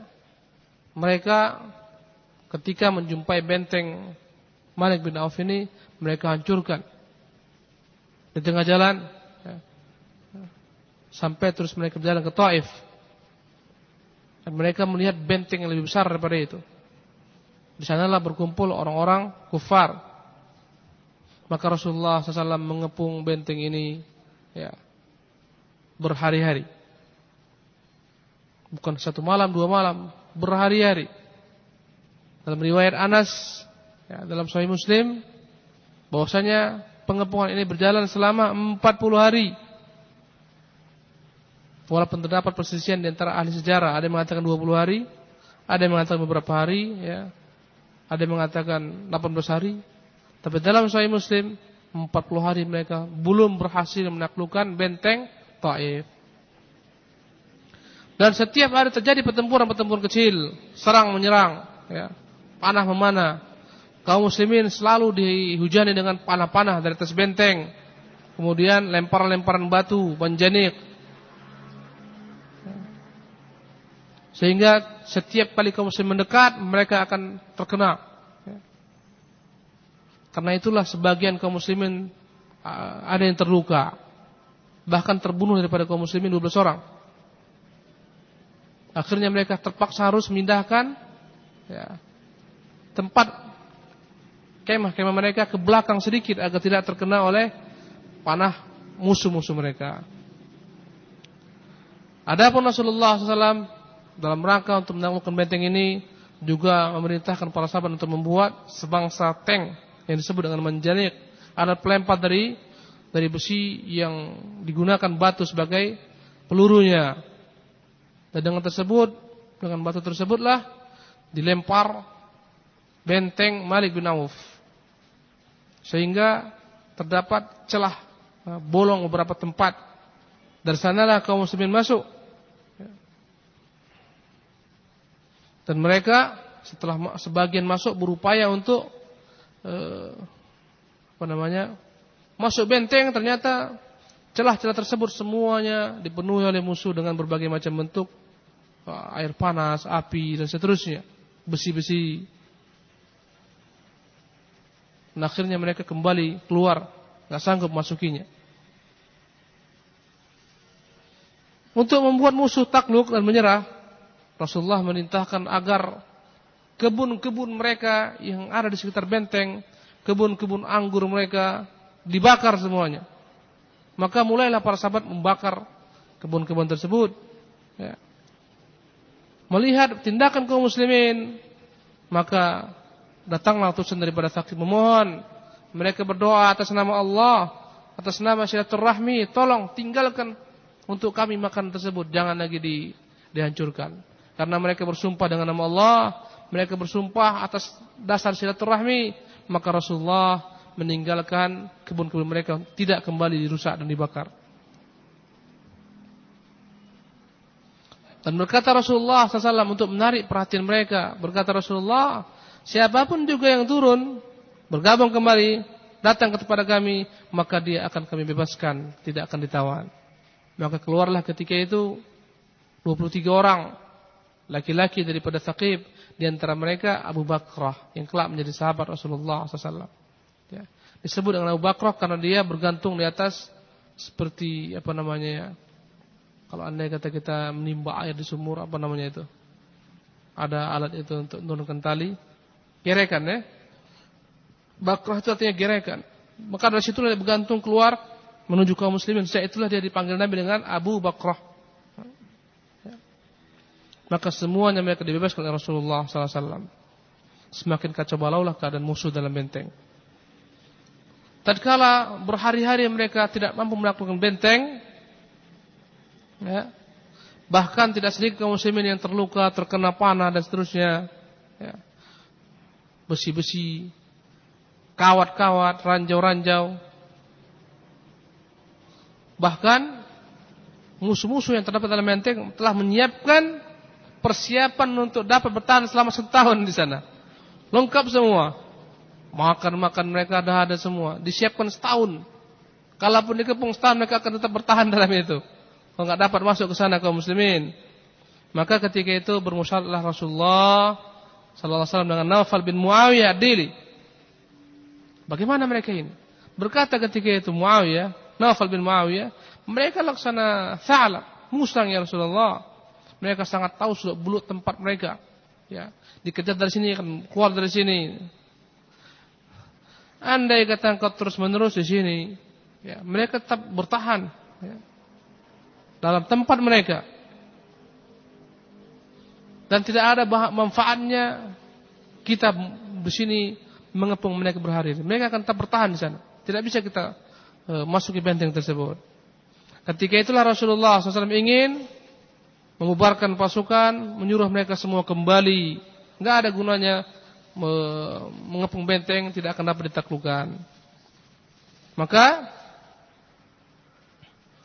Speaker 2: mereka ketika menjumpai benteng Malik bin Auf ini mereka hancurkan di tengah jalan ya, sampai terus mereka berjalan ke Taif dan mereka melihat benteng yang lebih besar daripada itu di sanalah berkumpul orang-orang kufar maka Rasulullah SAW mengepung benteng ini ya, berhari-hari. Bukan satu malam, dua malam, berhari-hari. Dalam riwayat Anas, ya, dalam Sahih Muslim, bahwasanya pengepungan ini berjalan selama 40 hari. Walaupun terdapat persisian di antara ahli sejarah, ada yang mengatakan 20 hari, ada yang mengatakan beberapa hari, ya, ada yang mengatakan 18 hari, tapi dalam Sahih Muslim 40 hari mereka belum berhasil menaklukkan benteng Taif. Dan setiap hari terjadi pertempuran-pertempuran kecil, serang menyerang, ya, panah memanah. Kaum muslimin selalu dihujani dengan panah-panah dari atas benteng. Kemudian lemparan-lemparan batu, banjanik. Sehingga setiap kali kaum muslim mendekat, mereka akan terkena karena itulah sebagian kaum muslimin ada yang terluka. Bahkan terbunuh daripada kaum muslimin 12 orang. Akhirnya mereka terpaksa harus memindahkan ya, tempat kemah-kemah mereka ke belakang sedikit agar tidak terkena oleh panah musuh-musuh mereka. Adapun Rasulullah SAW dalam rangka untuk menaklukkan benteng ini juga memerintahkan para sahabat untuk membuat sebangsa tank yang disebut dengan menjanik alat pelempar dari dari besi yang digunakan batu sebagai pelurunya. Dan dengan tersebut, dengan batu tersebutlah dilempar benteng Malik bin Auf. Sehingga terdapat celah eh, bolong beberapa tempat. Dari sanalah kaum muslimin masuk. Dan mereka setelah sebagian masuk berupaya untuk eh, apa namanya? masuk benteng ternyata celah-celah tersebut semuanya dipenuhi oleh musuh dengan berbagai macam bentuk eh, air panas, api dan seterusnya, besi-besi. Dan akhirnya mereka kembali keluar, nggak sanggup masukinya. Untuk membuat musuh takluk dan menyerah, Rasulullah merintahkan agar kebun-kebun mereka yang ada di sekitar benteng, kebun-kebun anggur mereka dibakar semuanya. Maka mulailah para sahabat membakar kebun-kebun tersebut. Ya. Melihat tindakan kaum muslimin, maka datanglah utusan daripada sakit memohon. Mereka berdoa atas nama Allah, atas nama silaturahmi, tolong tinggalkan untuk kami makan tersebut, jangan lagi di, dihancurkan. Karena mereka bersumpah dengan nama Allah, mereka bersumpah atas dasar silaturahmi, maka Rasulullah meninggalkan kebun-kebun mereka tidak kembali dirusak dan dibakar. Dan berkata Rasulullah SAW untuk menarik perhatian mereka. Berkata Rasulullah, siapa pun juga yang turun, bergabung kembali, datang kepada kami, maka dia akan kami bebaskan, tidak akan ditawan. Maka keluarlah ketika itu 23 orang laki-laki daripada Thaqib di antara mereka Abu Bakrah yang kelak menjadi sahabat Rasulullah SAW. Ya. Disebut dengan Abu Bakrah karena dia bergantung di atas seperti apa namanya ya. Kalau anda kata kita menimba air di sumur apa namanya itu? Ada alat itu untuk menurunkan tali. Gerekan ya. Bakrah itu artinya gerekan. Maka dari situ dia bergantung keluar menuju kaum muslimin. Sejak itulah dia dipanggil Nabi dengan Abu Bakrah. Maka semuanya mereka dibebaskan oleh Rasulullah SAW. Semakin kacau balaulah keadaan musuh dalam benteng. Tatkala berhari-hari mereka tidak mampu melakukan benteng, ya, bahkan tidak sedikit kaum muslimin yang terluka, terkena panah dan seterusnya, ya, besi-besi, kawat-kawat, ranjau-ranjau. Bahkan musuh-musuh yang terdapat dalam benteng telah menyiapkan persiapan untuk dapat bertahan selama setahun di sana. Lengkap semua. Makan-makan mereka ada ada semua. Disiapkan setahun. Kalaupun dikepung setahun mereka akan tetap bertahan dalam itu. Kalau nggak dapat masuk ke sana kaum muslimin. Maka ketika itu bermusyawarah Rasulullah sallallahu alaihi wasallam dengan Naufal bin Muawiyah Dili. Bagaimana mereka ini? Berkata ketika itu Muawiyah, Naufal bin Muawiyah, mereka laksana sa'ala, musang ya Rasulullah. Mereka sangat tahu sudah belut tempat mereka. Ya, dikejar dari sini kan keluar dari sini. Andai kata engkau terus menerus di sini, ya, mereka tetap bertahan ya, dalam tempat mereka. Dan tidak ada manfaatnya kita di sini mengepung mereka berhari. Mereka akan tetap bertahan di sana. Tidak bisa kita uh, masuki benteng tersebut. Ketika itulah Rasulullah SAW ingin mengubarkan pasukan, menyuruh mereka semua kembali. Enggak ada gunanya mengepung benteng tidak akan dapat ditaklukkan. Maka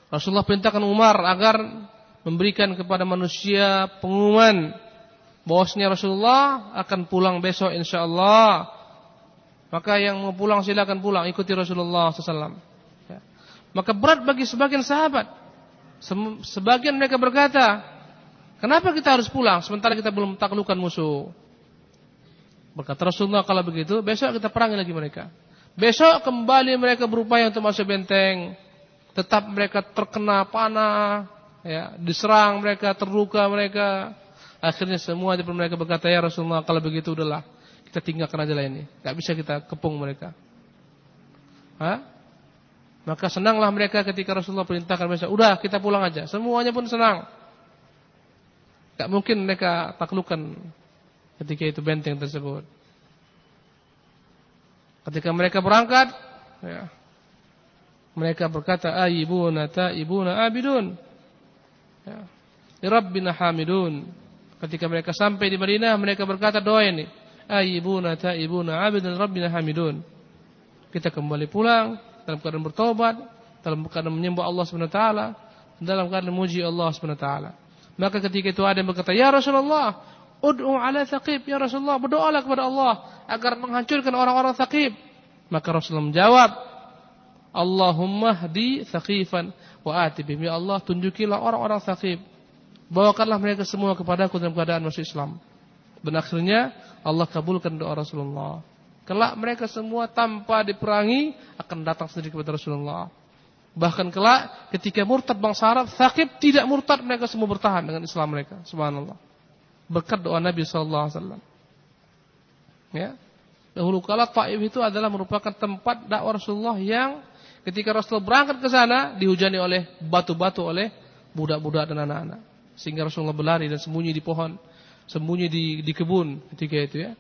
Speaker 2: Rasulullah perintahkan Umar agar memberikan kepada manusia pengumuman bahwasanya Rasulullah akan pulang besok insyaallah. Maka yang mau pulang silakan pulang ikuti Rasulullah SAW. Ya. Maka berat bagi sebagian sahabat. Sebagian mereka berkata, Kenapa kita harus pulang sementara kita belum taklukan musuh? Berkata Rasulullah kalau begitu, besok kita perangi lagi mereka. Besok kembali mereka berupaya untuk masuk benteng. Tetap mereka terkena panah, ya, diserang mereka, terluka mereka. Akhirnya semua di mereka berkata, "Ya Rasulullah, kalau begitu udahlah, kita tinggalkan aja lah ini. Gak bisa kita kepung mereka." Hah? Maka senanglah mereka ketika Rasulullah perintahkan besok, "Udah, kita pulang aja." Semuanya pun senang. Gak mungkin mereka taklukkan ketika itu benteng tersebut. Ketika mereka berangkat, ya, mereka berkata, Ayibuna ta'ibuna abidun. Ya, Rabbina hamidun. Ketika mereka sampai di Madinah, mereka berkata doa ini. Ayibuna ta'ibuna abidun Rabbina hamidun. kita kembali pulang dalam keadaan bertobat, dalam keadaan menyembah Allah taala, dalam keadaan memuji Allah taala. Maka ketika itu ada yang berkata, "Ya Rasulullah, ud'u ala Thaqib, ya Rasulullah, berdoalah kepada Allah agar menghancurkan orang-orang Thaqib." Maka Rasulullah menjawab, "Allahumma hdi Thaqifan wa atibim." Ya Allah, tunjukilah orang-orang Thaqib. Bawakanlah mereka semua kepadaku dalam keadaan masuk Islam. Dan akhirnya Allah kabulkan doa Rasulullah. Kelak mereka semua tanpa diperangi akan datang sendiri kepada Rasulullah. Bahkan kelak ketika murtad bangsa Arab, Thaqib tidak murtad mereka semua bertahan dengan Islam mereka. Subhanallah. Berkat doa Nabi sallallahu alaihi wasallam. Ya. Dahulu kala Taif itu adalah merupakan tempat dakwah Rasulullah yang ketika Rasul berangkat ke sana dihujani oleh batu-batu oleh budak-budak dan anak-anak. Sehingga Rasulullah berlari dan sembunyi di pohon, sembunyi di di kebun ketika itu ya.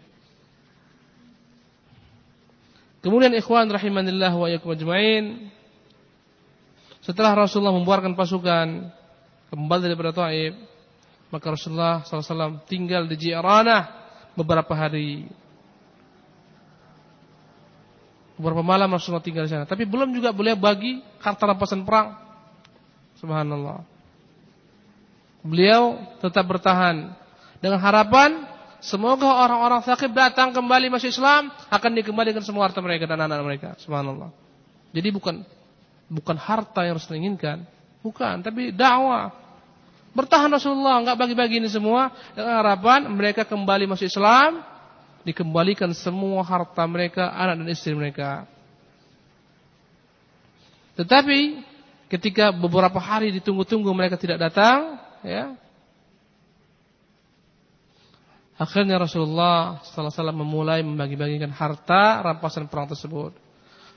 Speaker 2: Kemudian ikhwan rahimanillah wa yakum ajmain. Setelah Rasulullah membuarkan pasukan kembali daripada Taif, maka Rasulullah SAW tinggal di Ji'ranah beberapa hari. Beberapa malam Rasulullah tinggal di sana. Tapi belum juga boleh bagi harta rampasan perang. Subhanallah. Beliau tetap bertahan dengan harapan Semoga orang-orang sakit datang kembali masuk Islam akan dikembalikan semua harta mereka dan anak-anak mereka. Subhanallah. Jadi bukan bukan harta yang harus diinginkan, bukan, tapi dakwah. Bertahan Rasulullah nggak bagi-bagi ini semua dengan harapan mereka kembali masuk Islam, dikembalikan semua harta mereka, anak dan istri mereka. Tetapi ketika beberapa hari ditunggu-tunggu mereka tidak datang, ya, Akhirnya Rasulullah SAW memulai membagi-bagikan harta rampasan perang tersebut.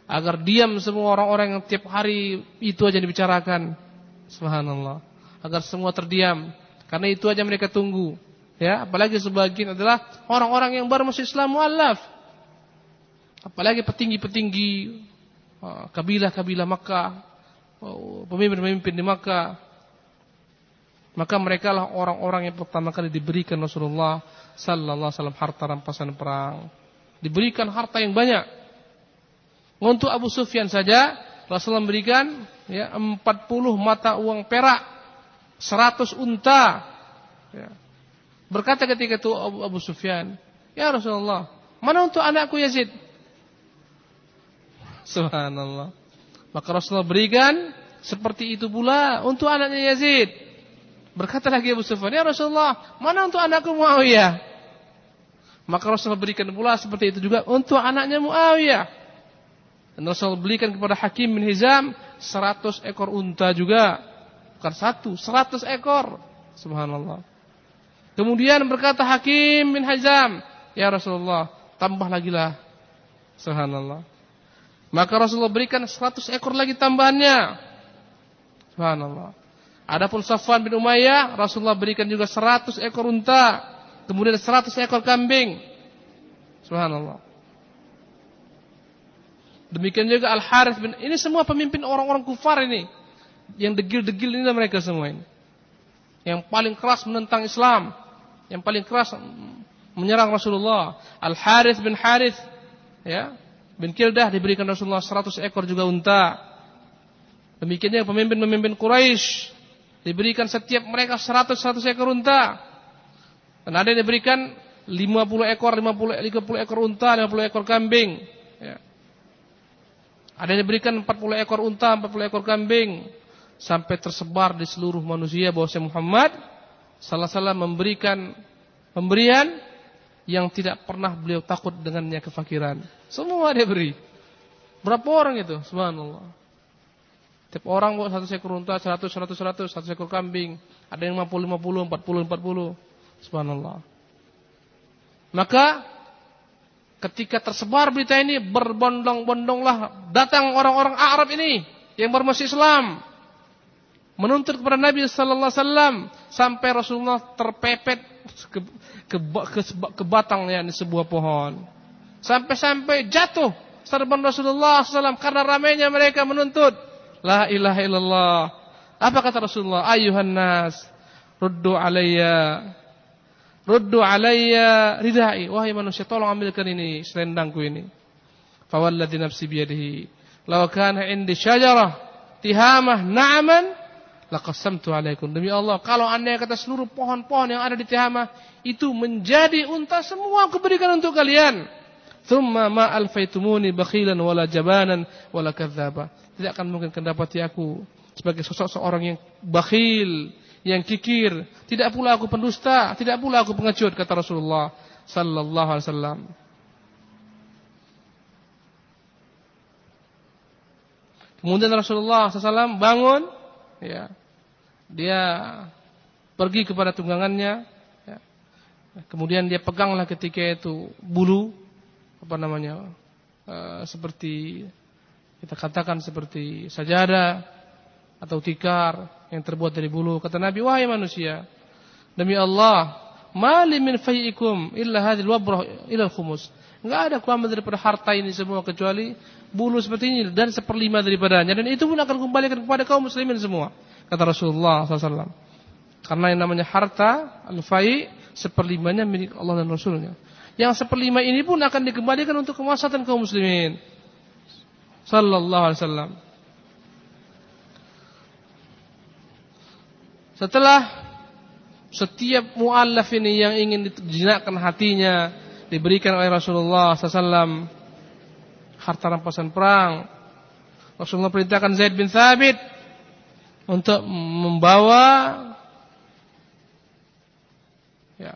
Speaker 2: Agar diam semua orang-orang yang tiap hari itu aja dibicarakan. Subhanallah. Agar semua terdiam. Karena itu aja mereka tunggu. Ya, apalagi sebagian adalah orang-orang yang baru masuk Islam mualaf. Apalagi petinggi-petinggi uh, kabilah-kabilah Makkah, uh, pemimpin-pemimpin di Makkah. Maka mereka lah orang-orang yang pertama kali diberikan Rasulullah sallallahu alaihi wasallam harta rampasan perang. Diberikan harta yang banyak. Untuk Abu Sufyan saja Rasulullah memberikan ya 40 mata uang perak, 100 unta. Ya. Berkata ketika itu Abu, Abu Sufyan, "Ya Rasulullah, mana untuk anakku Yazid?" Subhanallah. Maka Rasulullah berikan seperti itu pula untuk anaknya Yazid. Berkata lagi Abu Sufyan, "Ya Rasulullah, mana untuk anakku Muawiyah?" Maka Rasul berikan pula seperti itu juga untuk anaknya Muawiyah. Dan Rasul berikan kepada Hakim bin Hizam 100 ekor unta juga. Bukan satu, 100 ekor. Subhanallah. Kemudian berkata Hakim bin Hizam, Ya Rasulullah, tambah lagi lah. Subhanallah. Maka Rasulullah berikan 100 ekor lagi tambahannya. Subhanallah. Adapun Safwan bin Umayyah, Rasulullah berikan juga 100 ekor unta. Kemudian 100 ekor kambing. Subhanallah. Demikian juga Al-Harith bin ini semua pemimpin orang-orang kufar ini. Yang degil-degil ini mereka semua ini. Yang paling keras menentang Islam, yang paling keras menyerang Rasulullah. Al-Harith bin Harith ya, bin Kildah diberikan Rasulullah 100 ekor juga unta. Demikian juga pemimpin-pemimpin Quraisy diberikan setiap mereka 100 100 ekor unta. Dan ada yang diberikan 50 ekor, 50, 50 ekor unta, 50 ekor kambing. Ada yang diberikan 40 ekor unta, 40 ekor kambing. Sampai tersebar di seluruh manusia bahwa Muhammad salah-salah memberikan pemberian yang tidak pernah beliau takut dengannya kefakiran. Semua dia beri. Berapa orang itu? Subhanallah. Tiap orang buat satu ekor unta, 100, 100, 100, satu ekor kambing. Ada yang 50, 50, 40, 40. Subhanallah. Maka ketika tersebar berita ini berbondong-bondonglah datang orang-orang Arab ini yang bermasuk Islam menuntut kepada Nabi sallallahu alaihi wasallam sampai Rasulullah terpepet ke, ke, ke, ke sebuah pohon. Sampai-sampai jatuh serban Rasulullah SAW karena ramainya mereka menuntut la ilaha illallah. Apa kata Rasulullah? Ayuhan nas, ruddu alayya Ruddu alayya ridai. Wahai manusia, tolong ambilkan ini selendangku ini. Fawalladhi nafsi biyadihi. Law kana indi syajarah tihamah na'aman laqasamtu alaikum. Demi Allah, kalau anda kata seluruh pohon-pohon yang ada di Tihamah itu menjadi unta semua aku berikan untuk kalian. Thumma ma alfaitumuni bakhilan wala jabanan wala kadzaba. Tidak akan mungkin mendapati aku sebagai sosok seorang yang bakhil, yang kikir, tidak pula aku pendusta, tidak pula aku pengecut kata Rasulullah sallallahu alaihi wasallam. Kemudian Rasulullah SAW bangun, ya, dia pergi kepada tunggangannya, ya. kemudian dia peganglah ketika itu bulu, apa namanya, e, seperti kita katakan seperti sajadah atau tikar yang terbuat dari bulu. Kata Nabi, wahai manusia, demi Allah, mali min fayikum illa hadil wabrah ila khumus. Enggak ada kuamat daripada harta ini semua kecuali bulu seperti ini dan seperlima daripadanya dan itu pun akan kembalikan kepada kaum muslimin semua kata Rasulullah SAW. Karena yang namanya harta al-fai seperlimanya milik Allah dan Rasulnya. Yang seperlima ini pun akan dikembalikan untuk kemaslahatan kaum muslimin. Sallallahu alaihi wasallam. Setelah setiap muallaf ini yang ingin dijinakkan hatinya diberikan oleh Rasulullah SAW harta rampasan perang. Rasulullah perintahkan Zaid bin Thabit untuk membawa ya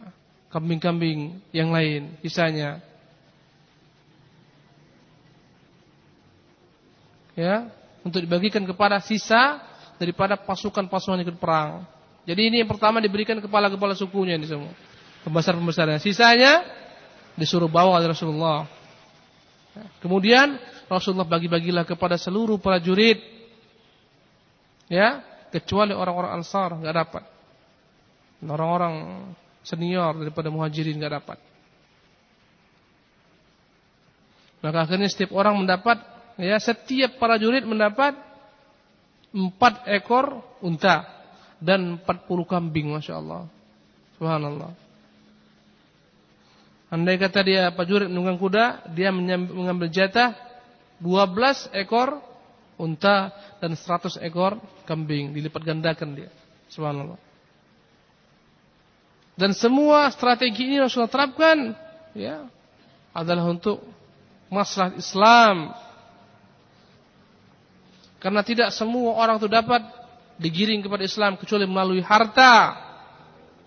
Speaker 2: kambing-kambing yang lain sisanya. Ya, untuk dibagikan kepada sisa daripada pasukan-pasukan ikut perang. Jadi ini yang pertama diberikan kepala-kepala sukunya ini semua. Pembesar-pembesarnya. Sisanya disuruh bawa oleh Rasulullah. Kemudian Rasulullah bagi-bagilah kepada seluruh prajurit. Ya, kecuali orang-orang Ansar nggak dapat. Orang-orang senior daripada Muhajirin nggak dapat. Maka akhirnya setiap orang mendapat ya setiap prajurit mendapat empat ekor unta dan 40 kambing Masya Allah. Subhanallah. Andai kata dia prajurit menunggang kuda Dia mengambil jatah 12 ekor unta dan 100 ekor kambing. Dilipat gandakan dia. Subhanallah. Dan semua strategi ini Rasulullah terapkan ya, Adalah untuk masalah Islam Karena tidak semua orang itu dapat digiring kepada Islam kecuali melalui harta.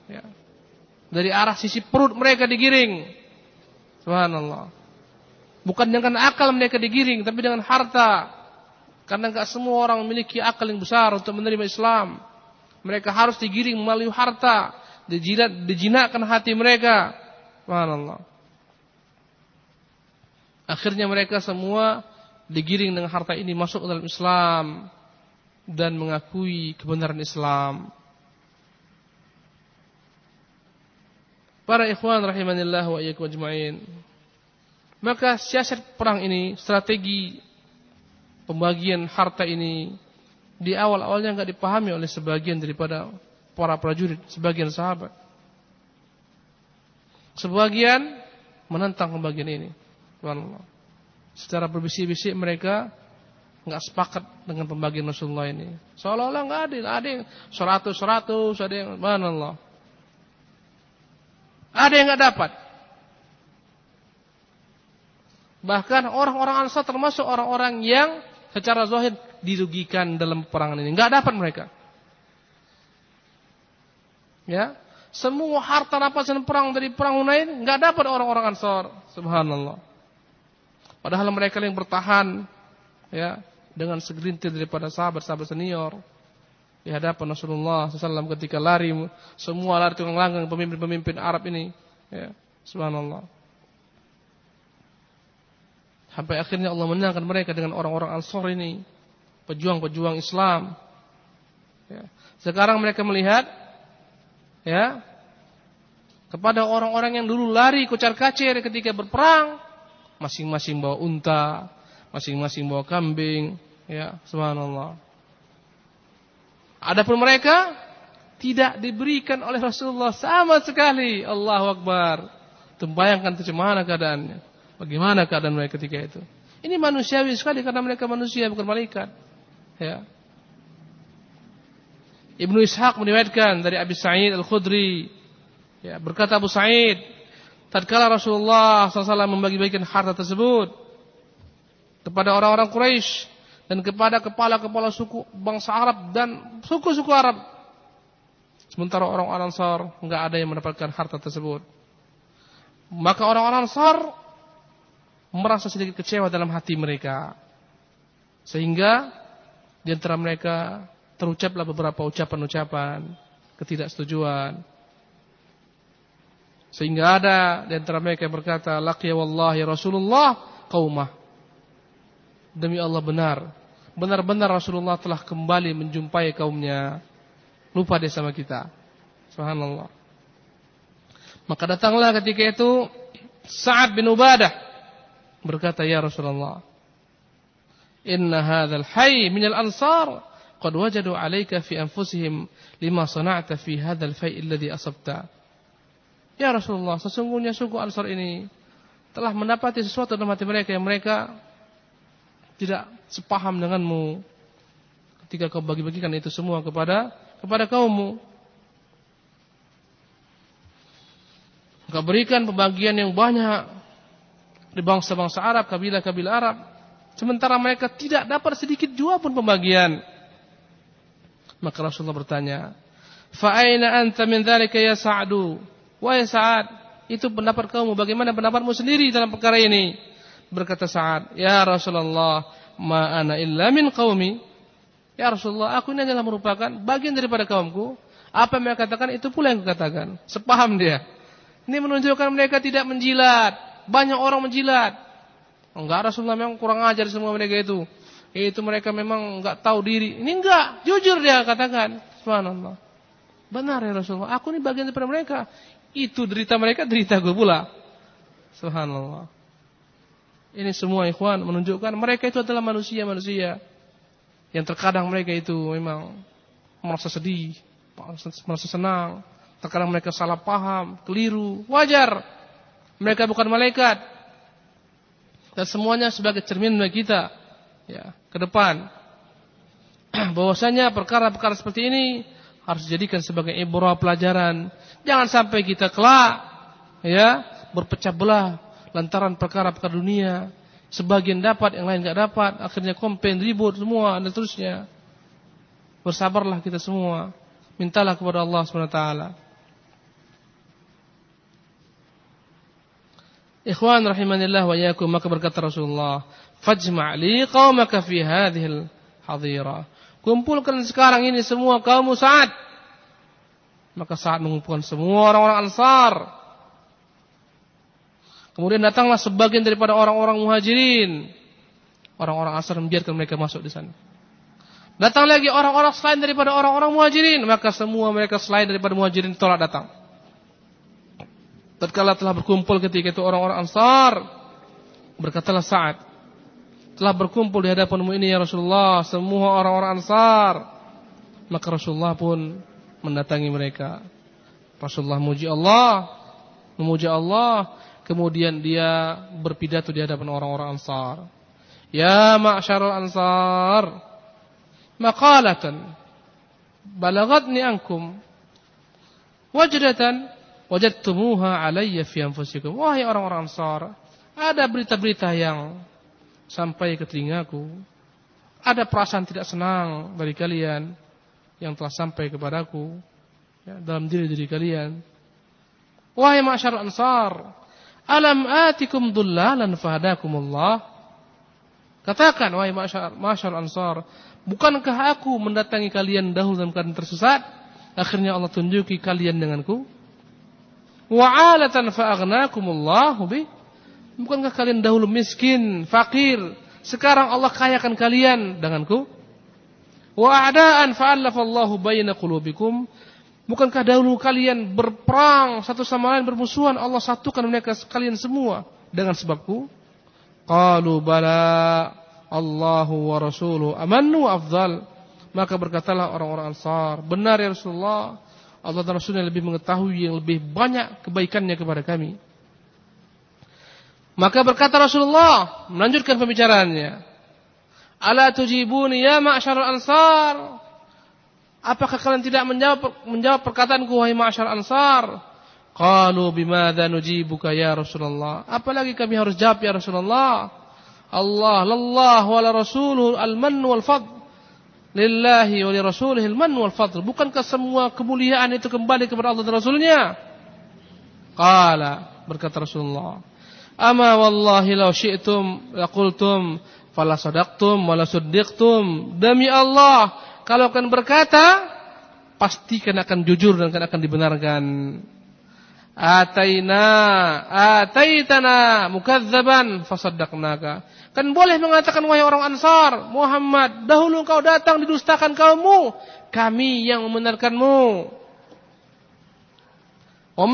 Speaker 2: Ya. Dari arah sisi perut mereka digiring. Subhanallah. Bukan dengan akal mereka digiring, tapi dengan harta. Karena enggak semua orang memiliki akal yang besar untuk menerima Islam. Mereka harus digiring melalui harta, dijilat, dijinakkan hati mereka. Subhanallah. Akhirnya mereka semua digiring dengan harta ini masuk ke dalam Islam dan mengakui kebenaran Islam. Para ikhwan rahimanillah wa iyyakum ajmain. Maka siasat perang ini, strategi pembagian harta ini di awal-awalnya enggak dipahami oleh sebagian daripada para prajurit, sebagian sahabat. Sebagian menentang pembagian ini. Subhanallah. Secara berbisik-bisik mereka nggak sepakat dengan pembagian Rasulullah ini. Seolah-olah nggak adil, ada yang seratus seratus, ada yang mana Allah. Ada yang nggak dapat. Bahkan orang-orang Ansar termasuk orang-orang yang secara zahir dirugikan dalam perangan ini, nggak dapat mereka. Ya, semua harta rampasan perang dari perang Hunain nggak dapat orang-orang Ansar. Subhanallah. Padahal mereka yang bertahan, ya, dengan segelintir daripada sahabat-sahabat senior. Di hadapan Rasulullah SAW ketika lari semua lari tukang langgang pemimpin-pemimpin Arab ini ya subhanallah. Sampai akhirnya Allah menangkan mereka dengan orang-orang Ansor ini pejuang-pejuang Islam. Ya. sekarang mereka melihat ya kepada orang-orang yang dulu lari kocar-kacir ketika berperang masing-masing bawa unta masing-masing bawa kambing Ya, subhanallah. Adapun mereka tidak diberikan oleh Rasulullah sama sekali. Allahu Akbar. Tembayangkan bagaimana keadaannya. Bagaimana keadaan mereka ketika itu. Ini manusiawi sekali karena mereka manusia bukan malaikat. Ya. Ibnu Ishaq meriwayatkan dari Abi Sa'id Al-Khudri ya, berkata Abu Sa'id tatkala Rasulullah SAW membagi-bagikan harta tersebut kepada orang-orang Quraisy dan kepada kepala-kepala suku bangsa Arab dan suku-suku Arab sementara orang-orang Ansar enggak ada yang mendapatkan harta tersebut maka orang-orang Ansar merasa sedikit kecewa dalam hati mereka sehingga di antara mereka terucaplah beberapa ucapan-ucapan ketidaksetujuan. Sehingga ada di antara mereka yang berkata, "Laqiya wallahi Rasulullah qaumah." Demi Allah benar, benar-benar Rasulullah telah kembali menjumpai kaumnya. Lupa dia sama kita. Subhanallah. Maka datanglah ketika itu Sa'ad bin Ubadah berkata, "Ya Rasulullah, inna hadzal hayy minal ansar qad wajadu 'alaika fi anfusihim lima sana'ta fi hadzal fai' alladhi asabta. Ya Rasulullah, sesungguhnya suku Ansar ini telah mendapati sesuatu dalam hati mereka yang mereka tidak sepaham denganmu ketika kau bagi-bagikan itu semua kepada kepada kaummu. Kau berikan pembagian yang banyak di bangsa-bangsa Arab, kabilah-kabilah Arab, sementara mereka tidak dapat sedikit jua pun pembagian. Maka Rasulullah bertanya, "Fa aina anta min dzalika ya Sa'du?" Wahai Sa'ad, itu pendapat kamu, bagaimana pendapatmu sendiri dalam perkara ini? Berkata Sa'ad, "Ya Rasulullah, ma ana illa min qaumi." Ya Rasulullah, aku ini adalah merupakan bagian daripada kaumku. Apa yang katakan itu pula yang kukatakan. Sepaham dia. Ini menunjukkan mereka tidak menjilat. Banyak orang menjilat. Enggak Rasulullah memang kurang ajar semua mereka itu itu mereka memang enggak tahu diri. Ini enggak, jujur dia katakan. Subhanallah. Benar ya Rasulullah, aku ini bagian daripada mereka. Itu derita mereka, derita gue pula. Subhanallah. Ini semua ikhwan menunjukkan mereka itu adalah manusia-manusia. Yang terkadang mereka itu memang merasa sedih, merasa senang. Terkadang mereka salah paham, keliru, wajar. Mereka bukan malaikat. Dan semuanya sebagai cermin bagi kita ya, ke depan. Bahwasanya perkara-perkara seperti ini harus dijadikan sebagai ibrah pelajaran. Jangan sampai kita kelak ya berpecah belah lantaran perkara-perkara dunia. Sebagian dapat, yang lain nggak dapat, akhirnya komplain, ribut semua dan seterusnya. Bersabarlah kita semua. Mintalah kepada Allah SWT. Ikhwan rahimanillah wa yakum maka berkata Rasulullah, Fajma' li qaumaka fi hadhil hadira. Kumpulkan sekarang ini semua kaum Sa'ad. Maka Sa'ad mengumpulkan semua orang-orang Ansar. Kemudian datanglah sebagian daripada orang-orang Muhajirin. Orang-orang Ansar membiarkan mereka masuk di sana. Datang lagi orang-orang selain daripada orang-orang Muhajirin, maka semua mereka selain daripada Muhajirin tolak datang. Tatkala telah berkumpul ketika itu orang-orang Ansar, berkatalah Sa'ad, telah berkumpul di hadapanmu ini ya Rasulullah semua orang-orang Ansar. Maka Rasulullah pun mendatangi mereka. Rasulullah muji Allah, memuji Allah, kemudian dia berpidato di hadapan orang-orang Ansar. Ya ma'syarul Ansar, maqalatan balagatni ankum wajdatan wajadtumuha alayya fi anfusikum. Wahai orang-orang Ansar, ada berita-berita yang sampai ke telingaku. Ada perasaan tidak senang dari kalian yang telah sampai kepadaku ya, dalam diri-diri kalian. Wahai masyar ansar, alam atikum dullalan fahadakumullah. Katakan wahai masyar, masyar ansar, bukankah aku mendatangi kalian dahulu dalam keadaan tersesat? Akhirnya Allah tunjuki kalian denganku. Wa'alatan fa'agnakumullahu bih. Bukankah kalian dahulu miskin, fakir, sekarang Allah kayakan kalian denganku? Wa a'daan fa'allafallahu baina qulubikum. Bukankah dahulu kalian berperang satu sama lain bermusuhan, Allah satukan mereka kalian semua dengan sebabku? Qalu bala Allahu wa rasuluhu amannu afdal. Maka berkatalah orang-orang Ansar, benar ya Rasulullah, Allah dan Rasulnya lebih mengetahui yang lebih banyak kebaikannya kepada kami. Maka berkata Rasulullah melanjutkan pembicaraannya. Ala tujibuni ya ma'syarul ansar? Apakah kalian tidak menjawab menjawab perkataanku wahai ma'syar ansar? Qalu bimadza nujibuka ya Rasulullah? Apalagi kami harus jawab ya Rasulullah? Allah, lallah wa la rasuluhu al-mann wal fadl. Lillahi wa li rasulihi al-mann wal fadl. Bukankah semua kemuliaan itu kembali kepada Allah dan Rasulnya? Qala berkata Rasulullah Ama wallahi law syi'tum laqultum fala sadaqtum wala suddiqtum. Demi Allah, kalau akan berkata pastikan akan jujur dan akan dibenarkan. Ataina, ataitana mukadzaban fasaddaqnaka. Kan boleh mengatakan wahai orang Ansar, Muhammad, dahulu kau datang didustakan kaummu, kami yang membenarkanmu. Wa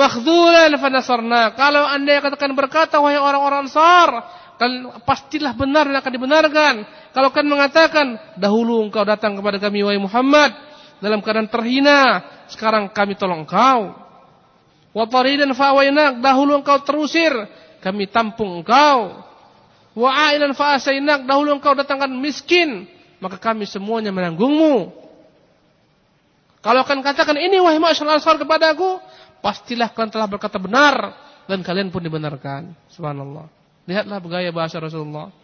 Speaker 2: fanasarna. Kalau Anda katakan berkata wahai orang-orang Ansar, kalian pastilah benar dan akan dibenarkan. Kalau kalian mengatakan dahulu engkau datang kepada kami wahai Muhammad dalam keadaan terhina, sekarang kami tolong engkau. Wa taridan fa'awainak, dahulu engkau terusir, kami tampung engkau. Wa ailan fa'asainak, dahulu engkau datangkan miskin, maka kami semuanya menanggungmu. Kalau kalian katakan ini wahai masyarakat ansar kepadaku, pastilah kalian telah berkata benar dan kalian pun dibenarkan. Subhanallah. Lihatlah gaya bahasa Rasulullah.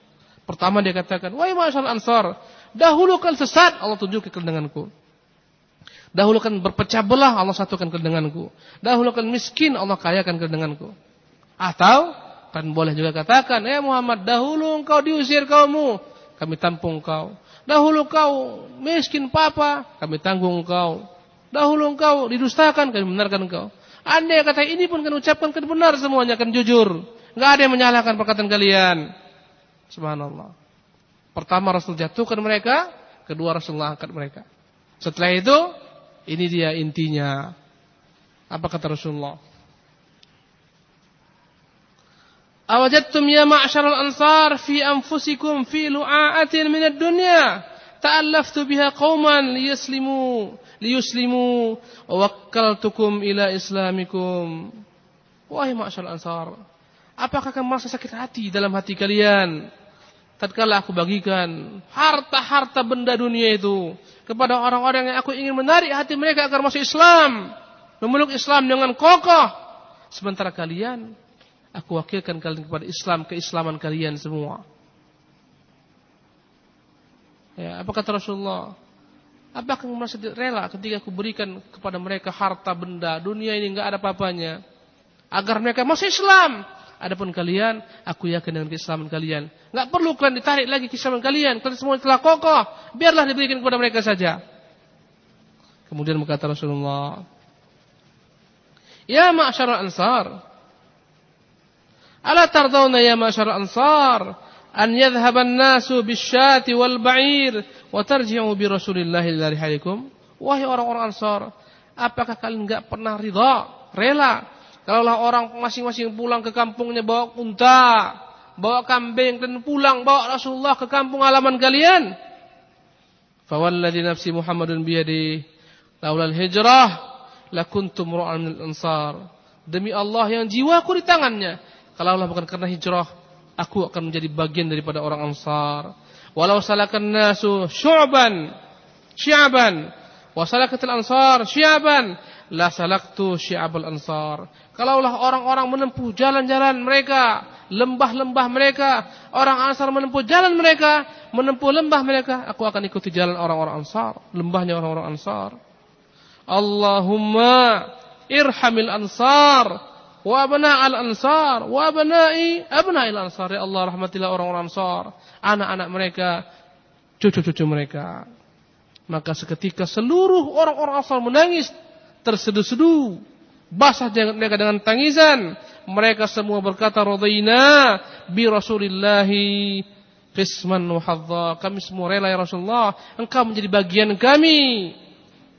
Speaker 2: Pertama dia katakan, "Wahai masyarakat Ansar, dahulu kalian sesat, Allah tunjukkan kedenganku. Dahulu kan berpecah belah, Allah satukan kedenganku. Dahulu kan miskin, Allah kayakan kedenganku. Atau kan boleh juga katakan, "Ya Muhammad, dahulu engkau diusir kaummu, kami tampung kau. Dahulu kau miskin papa, kami tanggung kau. Dahulu engkau didustakan, kami benarkan engkau. Anda kata ini pun kan ucapkan kan benar semuanya kan jujur. Enggak ada yang menyalahkan perkataan kalian. Subhanallah. Pertama Rasul jatuhkan mereka, kedua Rasulullah angkat mereka. Setelah itu, ini dia intinya. Apa kata Rasulullah? Awajadtum ya ma'syaral ansar fi anfusikum fi lu'a'atin minad dunya ta'allaftu biha qauman liyaslimu liyuslimu wa wakkaltukum ila islamikum. Wahai ma'asyar ansar, apakah kamu merasa sakit hati dalam hati kalian? Tatkala aku bagikan harta-harta benda dunia itu kepada orang-orang yang aku ingin menarik hati mereka agar masuk Islam, memeluk Islam dengan kokoh. Sementara kalian, aku wakilkan kalian kepada Islam, keislaman kalian semua. Ya, apa kata Rasulullah? Apakah kamu merasa rela ketika aku berikan kepada mereka harta benda dunia ini enggak ada apa-apanya agar mereka masuk Islam? Adapun kalian, aku yakin dengan keislaman kalian. Enggak perlu kalian ditarik lagi keislaman kalian. Kalian semua telah kokoh. Biarlah diberikan kepada mereka saja. Kemudian berkata Rasulullah, Ya ma'asyara ansar. Ala tardawna ya ma'asyara ansar an yadhhaban nasu bisyati wal ba'ir wa tarji'u bi Rasulillahi dari halikum. Wahai orang-orang Ansar, apakah kalian enggak pernah ridha, rela kalaulah orang masing-masing pulang ke kampungnya bawa unta, bawa kambing dan pulang bawa Rasulullah ke kampung halaman kalian? Fawalladhi nafsi Muhammadun biyadi laulal hijrah lakuntum ru'an minal ansar. Demi Allah yang jiwaku di tangannya, kalaulah bukan karena hijrah, aku akan menjadi bagian daripada orang Ansar. Walau salakan nasu syu'ban syi'aban wa salakatil ansar syi'aban la salaktu syi'abal ansar. Kalaulah orang-orang menempuh jalan-jalan mereka, lembah-lembah mereka, orang Ansar menempuh jalan mereka, menempuh lembah mereka, aku akan ikuti jalan orang-orang Ansar, lembahnya orang-orang Ansar. Allahumma irhamil ansar wa abna al ansar wa abnai abna al ansar. Ya Allah rahmatilah orang-orang ansar anak-anak mereka cucu-cucu mereka. Maka seketika seluruh orang-orang ansar menangis terseduh-seduh. Basah mereka dengan tangisan. Mereka semua berkata radina bi rasulillahi qisman wa kami semua rela ya Rasulullah engkau menjadi bagian kami.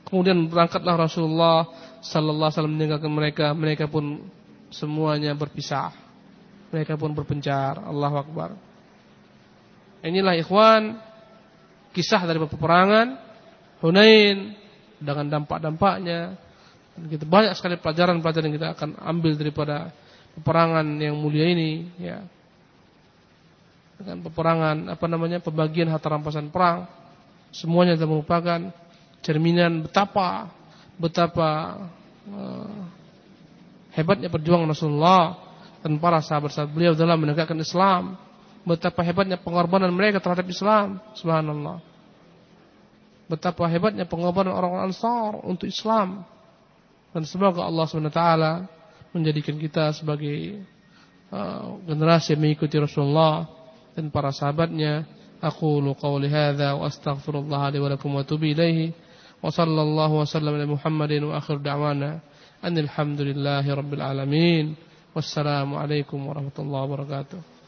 Speaker 2: Kemudian berangkatlah Rasulullah sallallahu alaihi wasallam meninggalkan mereka. Mereka pun semuanya berpisah. Mereka pun berpencar. Allahu Akbar. Inilah ikhwan kisah dari peperangan Hunain dengan dampak-dampaknya. Kita banyak sekali pelajaran-pelajaran yang kita akan ambil daripada peperangan yang mulia ini. Ya. dengan peperangan apa namanya pembagian harta rampasan perang semuanya telah merupakan cerminan betapa betapa uh, hebatnya perjuangan Rasulullah dan para sahabat-sahabat beliau dalam menegakkan Islam. Betapa hebatnya pengorbanan mereka terhadap Islam. Subhanallah. Betapa hebatnya pengorbanan orang-orang Ansar untuk Islam. Dan semoga Allah SWT menjadikan kita sebagai uh, generasi yang mengikuti Rasulullah dan para sahabatnya. Aku qawli hadza wa astaghfirullah li wa lakum wa atubu ilaihi wa sallallahu wa sallam ala Muhammadin wa akhir da'wana anil hamdulillahi rabbil alamin. Wassalamu alaikum warahmatullahi wabarakatuh.